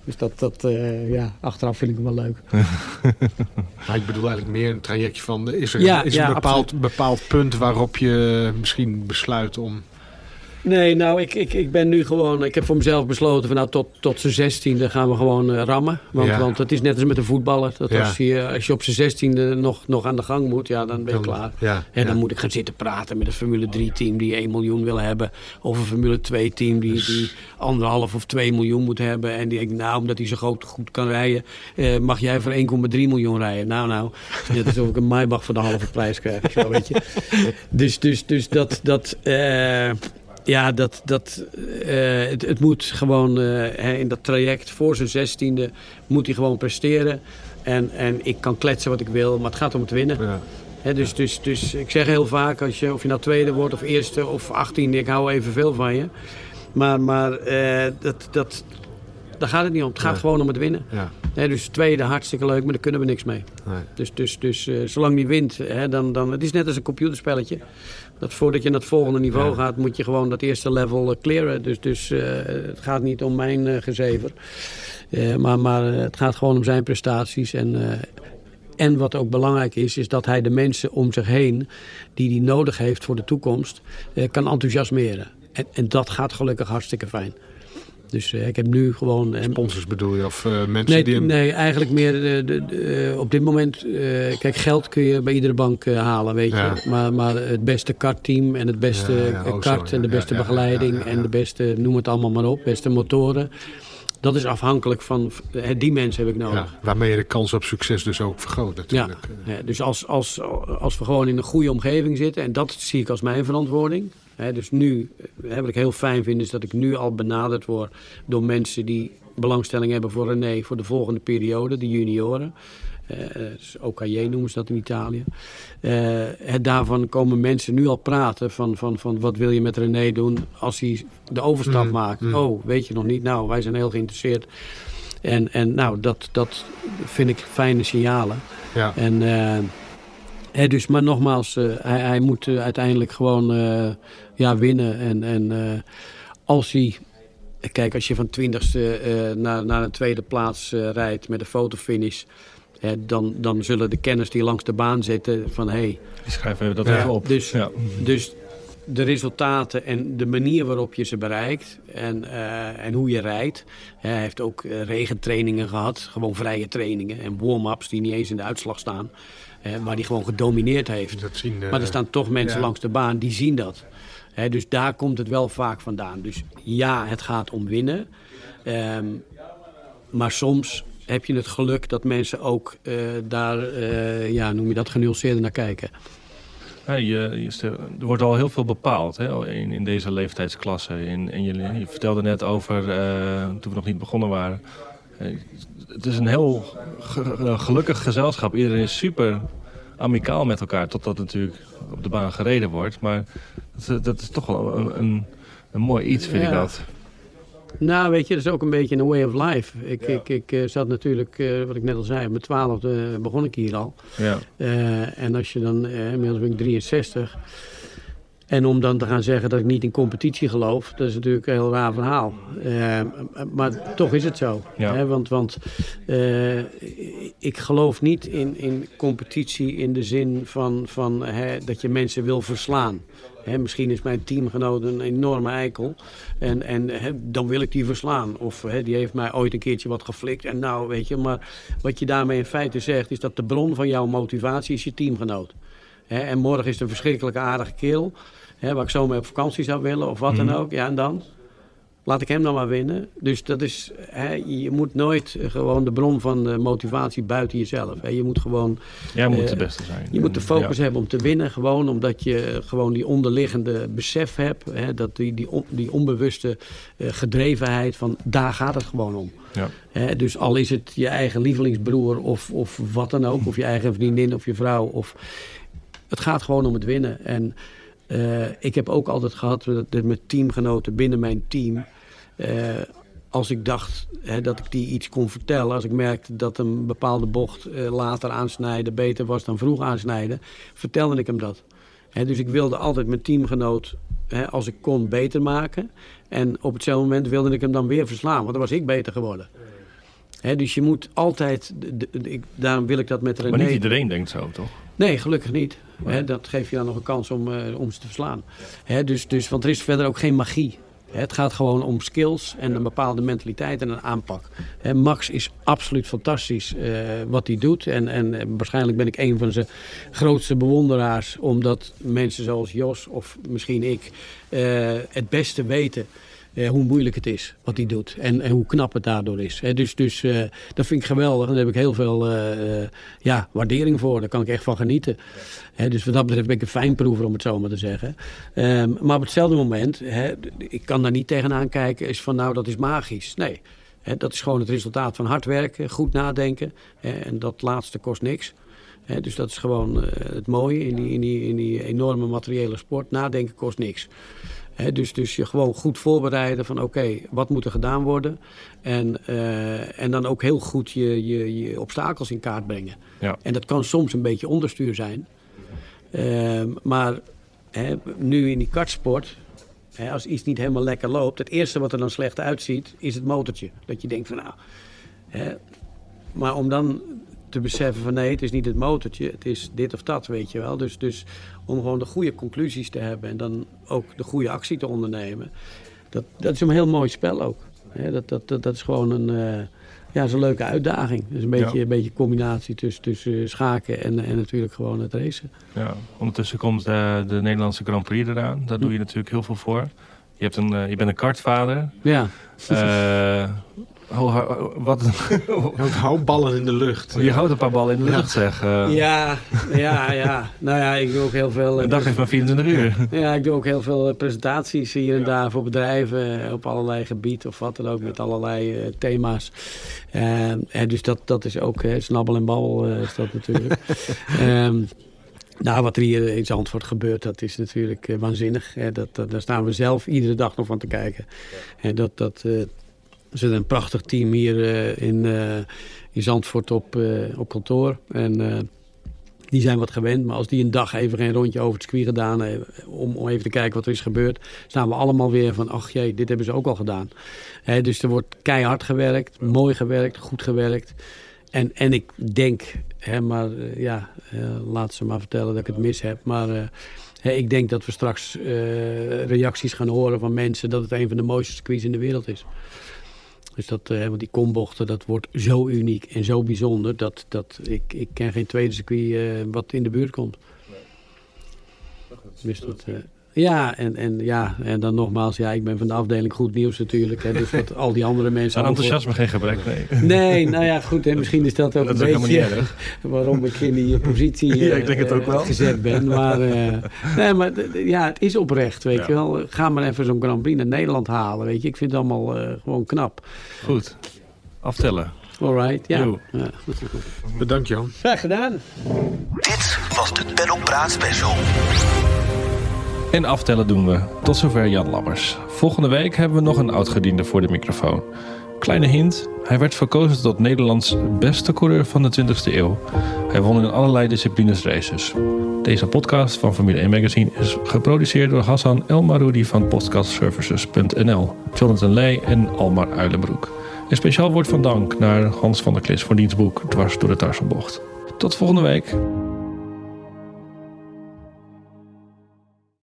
Dus dat, dat eh, ja, achteraf vind ik hem wel leuk. Maar ik bedoel eigenlijk meer een trajectje van... Is er, Ja, is er ja, een bepaald, bepaald punt waarop je misschien besluit om... Nee, nou, ik, ik, ik ben nu gewoon... Ik heb voor mezelf besloten van nou, tot, tot zijn zestiende gaan we gewoon eh, rammen. Want, Ja. want het is net als met een voetballer. Dat Ja. als, je, als je op zijn zestiende nog, nog aan de gang moet, ja, dan ben je Dan- klaar. ja, en dan moet ik gaan zitten praten met een Formule 3-team die 1 miljoen wil hebben. Of een Formule 2-team die, Dus- die anderhalf of 2 miljoen moet hebben. En die denkt, nou, omdat hij zo groot, goed kan rijden, eh, mag jij voor 1,3 miljoen rijden. Nou, nou, het is net alsof ik een Maybach voor de halve prijs krijg. Zo, weet je. Dus, dus, dus dat... dat eh, ja, dat, dat, eh, het, het moet gewoon eh, in dat traject voor zijn zestiende moet hij gewoon presteren. En, en ik kan kletsen wat ik wil, maar het gaat om het winnen. Ja. Dus, dus, dus ik zeg heel vaak, als je, of je nou tweede wordt of eerste of achttiende, ik hou evenveel van je. Maar, maar eh, dat, dat, daar gaat het niet om. Het gaat Nee. gewoon om het winnen. Ja. Hè, dus tweede, hartstikke leuk, maar daar kunnen we niks mee. Nee. Dus, dus, dus zolang die wint, dan, dan, het is net als een computerspelletje. Dat voordat je naar het volgende niveau Ja. gaat, moet je gewoon dat eerste level eh, clearen. Dus, dus eh, het gaat niet om mijn eh, gezever. Maar maar het gaat gewoon om zijn prestaties. En, en wat ook belangrijk is, is dat hij de mensen om zich heen... die hij nodig heeft voor de toekomst, kan enthousiasmeren. En, en dat gaat gelukkig hartstikke fijn. Dus eh, ik heb nu gewoon... eh, Sponsors bedoel je? Of eh, mensen Nee, die hem... nee, eigenlijk meer de, de, de, op dit moment. kijk, geld kun je bij iedere bank halen, weet je. Maar, maar het beste kartteam en het beste oh, kart zo, en de beste begeleiding en de beste, noem het allemaal maar op, beste motoren. Dat is afhankelijk van, die mensen heb ik nodig. ja, waarmee je de kans op succes dus ook vergroot natuurlijk. Ja, ja, dus als, als, als we gewoon in een goede omgeving zitten, en dat zie ik als mijn verantwoording. Dus nu, eh, wat ik heel fijn vind, is dat ik nu al benaderd word door mensen die belangstelling hebben voor René voor de volgende periode, de junioren. Uh, OKJ noemen ze dat in Italië. Uh, het, daarvan komen mensen nu al praten van, van, van wat wil je met René doen als hij de overstap Mm, maakt. mm. Oh, weet je nog niet? Nou, wij zijn heel geïnteresseerd. En, en nou, dat, dat vind ik fijne signalen. Ja. En, eh, dus, maar nogmaals, eh, hij, hij moet eh, uiteindelijk gewoon eh, ja, winnen. En, en als hij, kijk, als je van twintigste naar, naar een tweede plaats rijdt met een fotofinish. Dan, dan zullen de kenners die langs de baan zitten van hé, hey, schrijven even dat Ja, even op. dus- ja. dus de resultaten en de manier waarop je ze bereikt en, en hoe je rijdt. Hij heeft ook regentrainingen gehad, gewoon vrije trainingen en warm-ups die niet eens in de uitslag staan. Hè, maar die gewoon gedomineerd heeft. Dat zien, eh, Maar er staan toch mensen ja. langs de baan die zien dat. Hè, dus daar komt het wel vaak vandaan. Dus ja, het gaat om winnen. Ehm, maar soms heb je het geluk dat mensen ook eh, daar, eh, ja, noem je dat, genuanceerder naar kijken. Ja, je, er wordt al heel veel bepaald hè, in, in deze leeftijdsklasse. In, en je, je vertelde net over, eh, toen we nog niet begonnen waren. Eh, het is een heel ge- ge- gelukkig gezelschap. Iedereen is super amicaal met elkaar. Totdat natuurlijk op de baan gereden wordt. Maar dat, dat is toch wel een, een, een mooi iets, vind ik dat. Nou, weet je, dat is ook een beetje een way of life. Ik, ik, ik eh, zat natuurlijk, eh, wat ik net al zei, op mijn twaalfde begon ik hier al. Ja. Eh, en als je dan, eh, inmiddels ben ik 63. En om dan te gaan zeggen dat ik niet in competitie geloof, dat is natuurlijk een heel raar verhaal. Eh, maar toch is het zo. Ja. Hè? Want, want eh, ik geloof niet in, in competitie in de zin van, van hè, dat je mensen wil verslaan. Hè, misschien is mijn teamgenoot een enorme eikel. En, en hè, dan wil ik die verslaan. Of hè, die heeft mij ooit een keertje wat geflikt. En nou, weet je, maar wat je daarmee in feite zegt, is dat de bron van jouw motivatie is je teamgenoot. En morgen is het een verschrikkelijke aardige kerel. Hè, waar ik zo mee op vakantie zou willen of wat dan ook. Ja, en dan? Laat ik hem dan maar winnen. Dus dat is, hè, je moet nooit eh, gewoon de bron van de motivatie buiten jezelf. Hè. Je moet gewoon Jij moet Eh, de beste zijn. je moet de focus Ja. hebben om te winnen, gewoon omdat je gewoon die onderliggende besef hebt. Hè, dat die, die, on- die onbewuste eh, gedrevenheid van daar gaat het gewoon om. Ja. Hè, dus al is het je eigen lievelingsbroer of, of wat dan ook, of je eigen vriendin of je vrouw. Of, het gaat gewoon om het winnen. En eh, ik heb ook altijd gehad dat, met teamgenoten binnen mijn team. eh, als ik dacht hè, dat ik die iets kon vertellen, als ik merkte dat een bepaalde bocht eh, later aansnijden beter was dan vroeg aansnijden, vertelde ik hem dat. Hè, dus ik wilde altijd mijn teamgenoot, hè, als ik kon, beter maken. En op hetzelfde moment wilde ik hem dan weer verslaan, want dan was ik beter geworden. Hè, dus je moet altijd, de- de- de- ik, daarom wil ik dat met René. Maar niet iedereen denkt zo, toch? Nee, gelukkig niet. Hè, dat geeft je dan nog een kans om, eh, om ze te verslaan. Hè, dus, dus, want er is verder ook geen magie. Het gaat gewoon om skills en een bepaalde mentaliteit en een aanpak. Max is absoluut fantastisch eh, wat hij doet. En, en eh, waarschijnlijk ben ik een van zijn grootste bewonderaars. Omdat mensen zoals Jos of misschien ik het beste weten eh, hoe moeilijk het is wat hij doet en, en hoe knap het daardoor is. Dus dus eh, dat vind ik geweldig en daar heb ik heel veel eh, ja, waardering voor. Daar kan ik echt van genieten. Dus wat dat betreft ben ik een fijnproever om het zo maar te zeggen. Ehm, maar op hetzelfde moment, ik kan daar niet tegenaan kijken, is van nou dat is magisch. Nee, dat is gewoon het resultaat van hard werken, goed nadenken en dat laatste kost niks. Dus dat is gewoon het mooie in die, in, die, in die enorme materiële sport. Nadenken kost niks. Dus, dus je gewoon goed voorbereiden van oké, wat moet er gedaan worden? En, eh, en dan ook heel goed je, je, je obstakels in kaart brengen. Ja. En dat kan soms een beetje onderstuur zijn. Ehm, maar nu in die kartsport, als iets niet helemaal lekker loopt, het eerste wat er dan slecht uitziet, is het motortje. Dat je denkt van nou. Maar om dan te beseffen van nee, het is niet het motortje, het is dit of dat, weet je wel. Dus, dus om gewoon de goede conclusies te hebben en dan ook de goede actie te ondernemen. Dat, dat is een heel mooi spel ook. Dat, dat, dat, dat is gewoon een, eh, ja, is een leuke uitdaging. Dus een beetje, Ja. een beetje combinatie tussen, tussen schaken en, en natuurlijk gewoon het racen. Ja, ondertussen komt eh, de Nederlandse Grand Prix eraan. Daar doe je natuurlijk heel veel voor. Je, hebt een, eh, je bent een kartvader. Ja, Eh, Oh, wat? Je houdt ballen in de lucht. Je houdt een paar ballen in de lucht, zeg. Uh, ja, ja, ja. Nou ja, ik doe ook heel veel... Een dag heeft maar 24 uur. Ja, ik doe ook heel veel presentaties hier en daar voor bedrijven op allerlei gebieden of wat dan ook, met allerlei uh, thema's. Uh, dus dat, dat is ook snabbel en babbel is dat natuurlijk. um, Nou, wat er hier in Zandvoort gebeurt, dat is natuurlijk uh, waanzinnig. Hè. Dat, dat, daar staan we zelf iedere dag nog van te kijken. En dat, dat, er zit een prachtig team hier uh, in, in Zandvoort op, op kantoor. En die zijn wat gewend. Maar als die een dag even geen rondje over het circuit gedaan hebben... Om, om even te kijken wat er is gebeurd... staan we allemaal weer van, ach jee, dit hebben ze ook al gedaan. Dus er wordt keihard gewerkt, mooi gewerkt, goed gewerkt... En, en ik denk, hè, maar ja, laat ze maar vertellen dat ik het mis heb. Maar ik denk dat we straks reacties gaan horen van mensen dat het een van de mooiste circuits in de wereld is. Dus dat, want die kombochten, dat wordt zo uniek en zo bijzonder dat, dat ik, ik ken geen tweede circuit wat in de buurt komt. Dus dat, ja, en, en, ja, en dan nogmaals, ja, ik ben van de afdeling goed nieuws natuurlijk. Hè, dus wat al die andere mensen... Aan enthousiasme geen gebrek, nee. Nee, nou ja, goed. Hè, misschien is dat ook dat een is beetje waarom ik in die positie ja, ik denk het ook wel. gezet ben. Maar, uh, nee, maar ja, het is oprecht, weet Ja. je wel. Ga maar even zo'n Grand Prix naar Nederland halen, weet je. Ik vind het allemaal uh, gewoon knap. Goed. Aftellen. Alright, ja. Ja. Bedankt Jan. Graag gedaan. Dit was de Pedal Praat Special. En aftellen doen we. Tot zover Jan Lammers. Volgende week hebben we nog een oudgediende voor de microfoon. Kleine hint, hij werd verkozen tot Nederlands beste coureur van de 20e eeuw. Hij won in allerlei disciplines races. Deze podcast van Formule 1 Magazine is geproduceerd door Hassan El Maroudi van podcastservices.nl, Jonathan Lee en Almar Uilenbroek. Een speciaal woord van dank naar Hans van der Klis voor diens boek Dwars door de Tarzanbocht. Tot volgende week.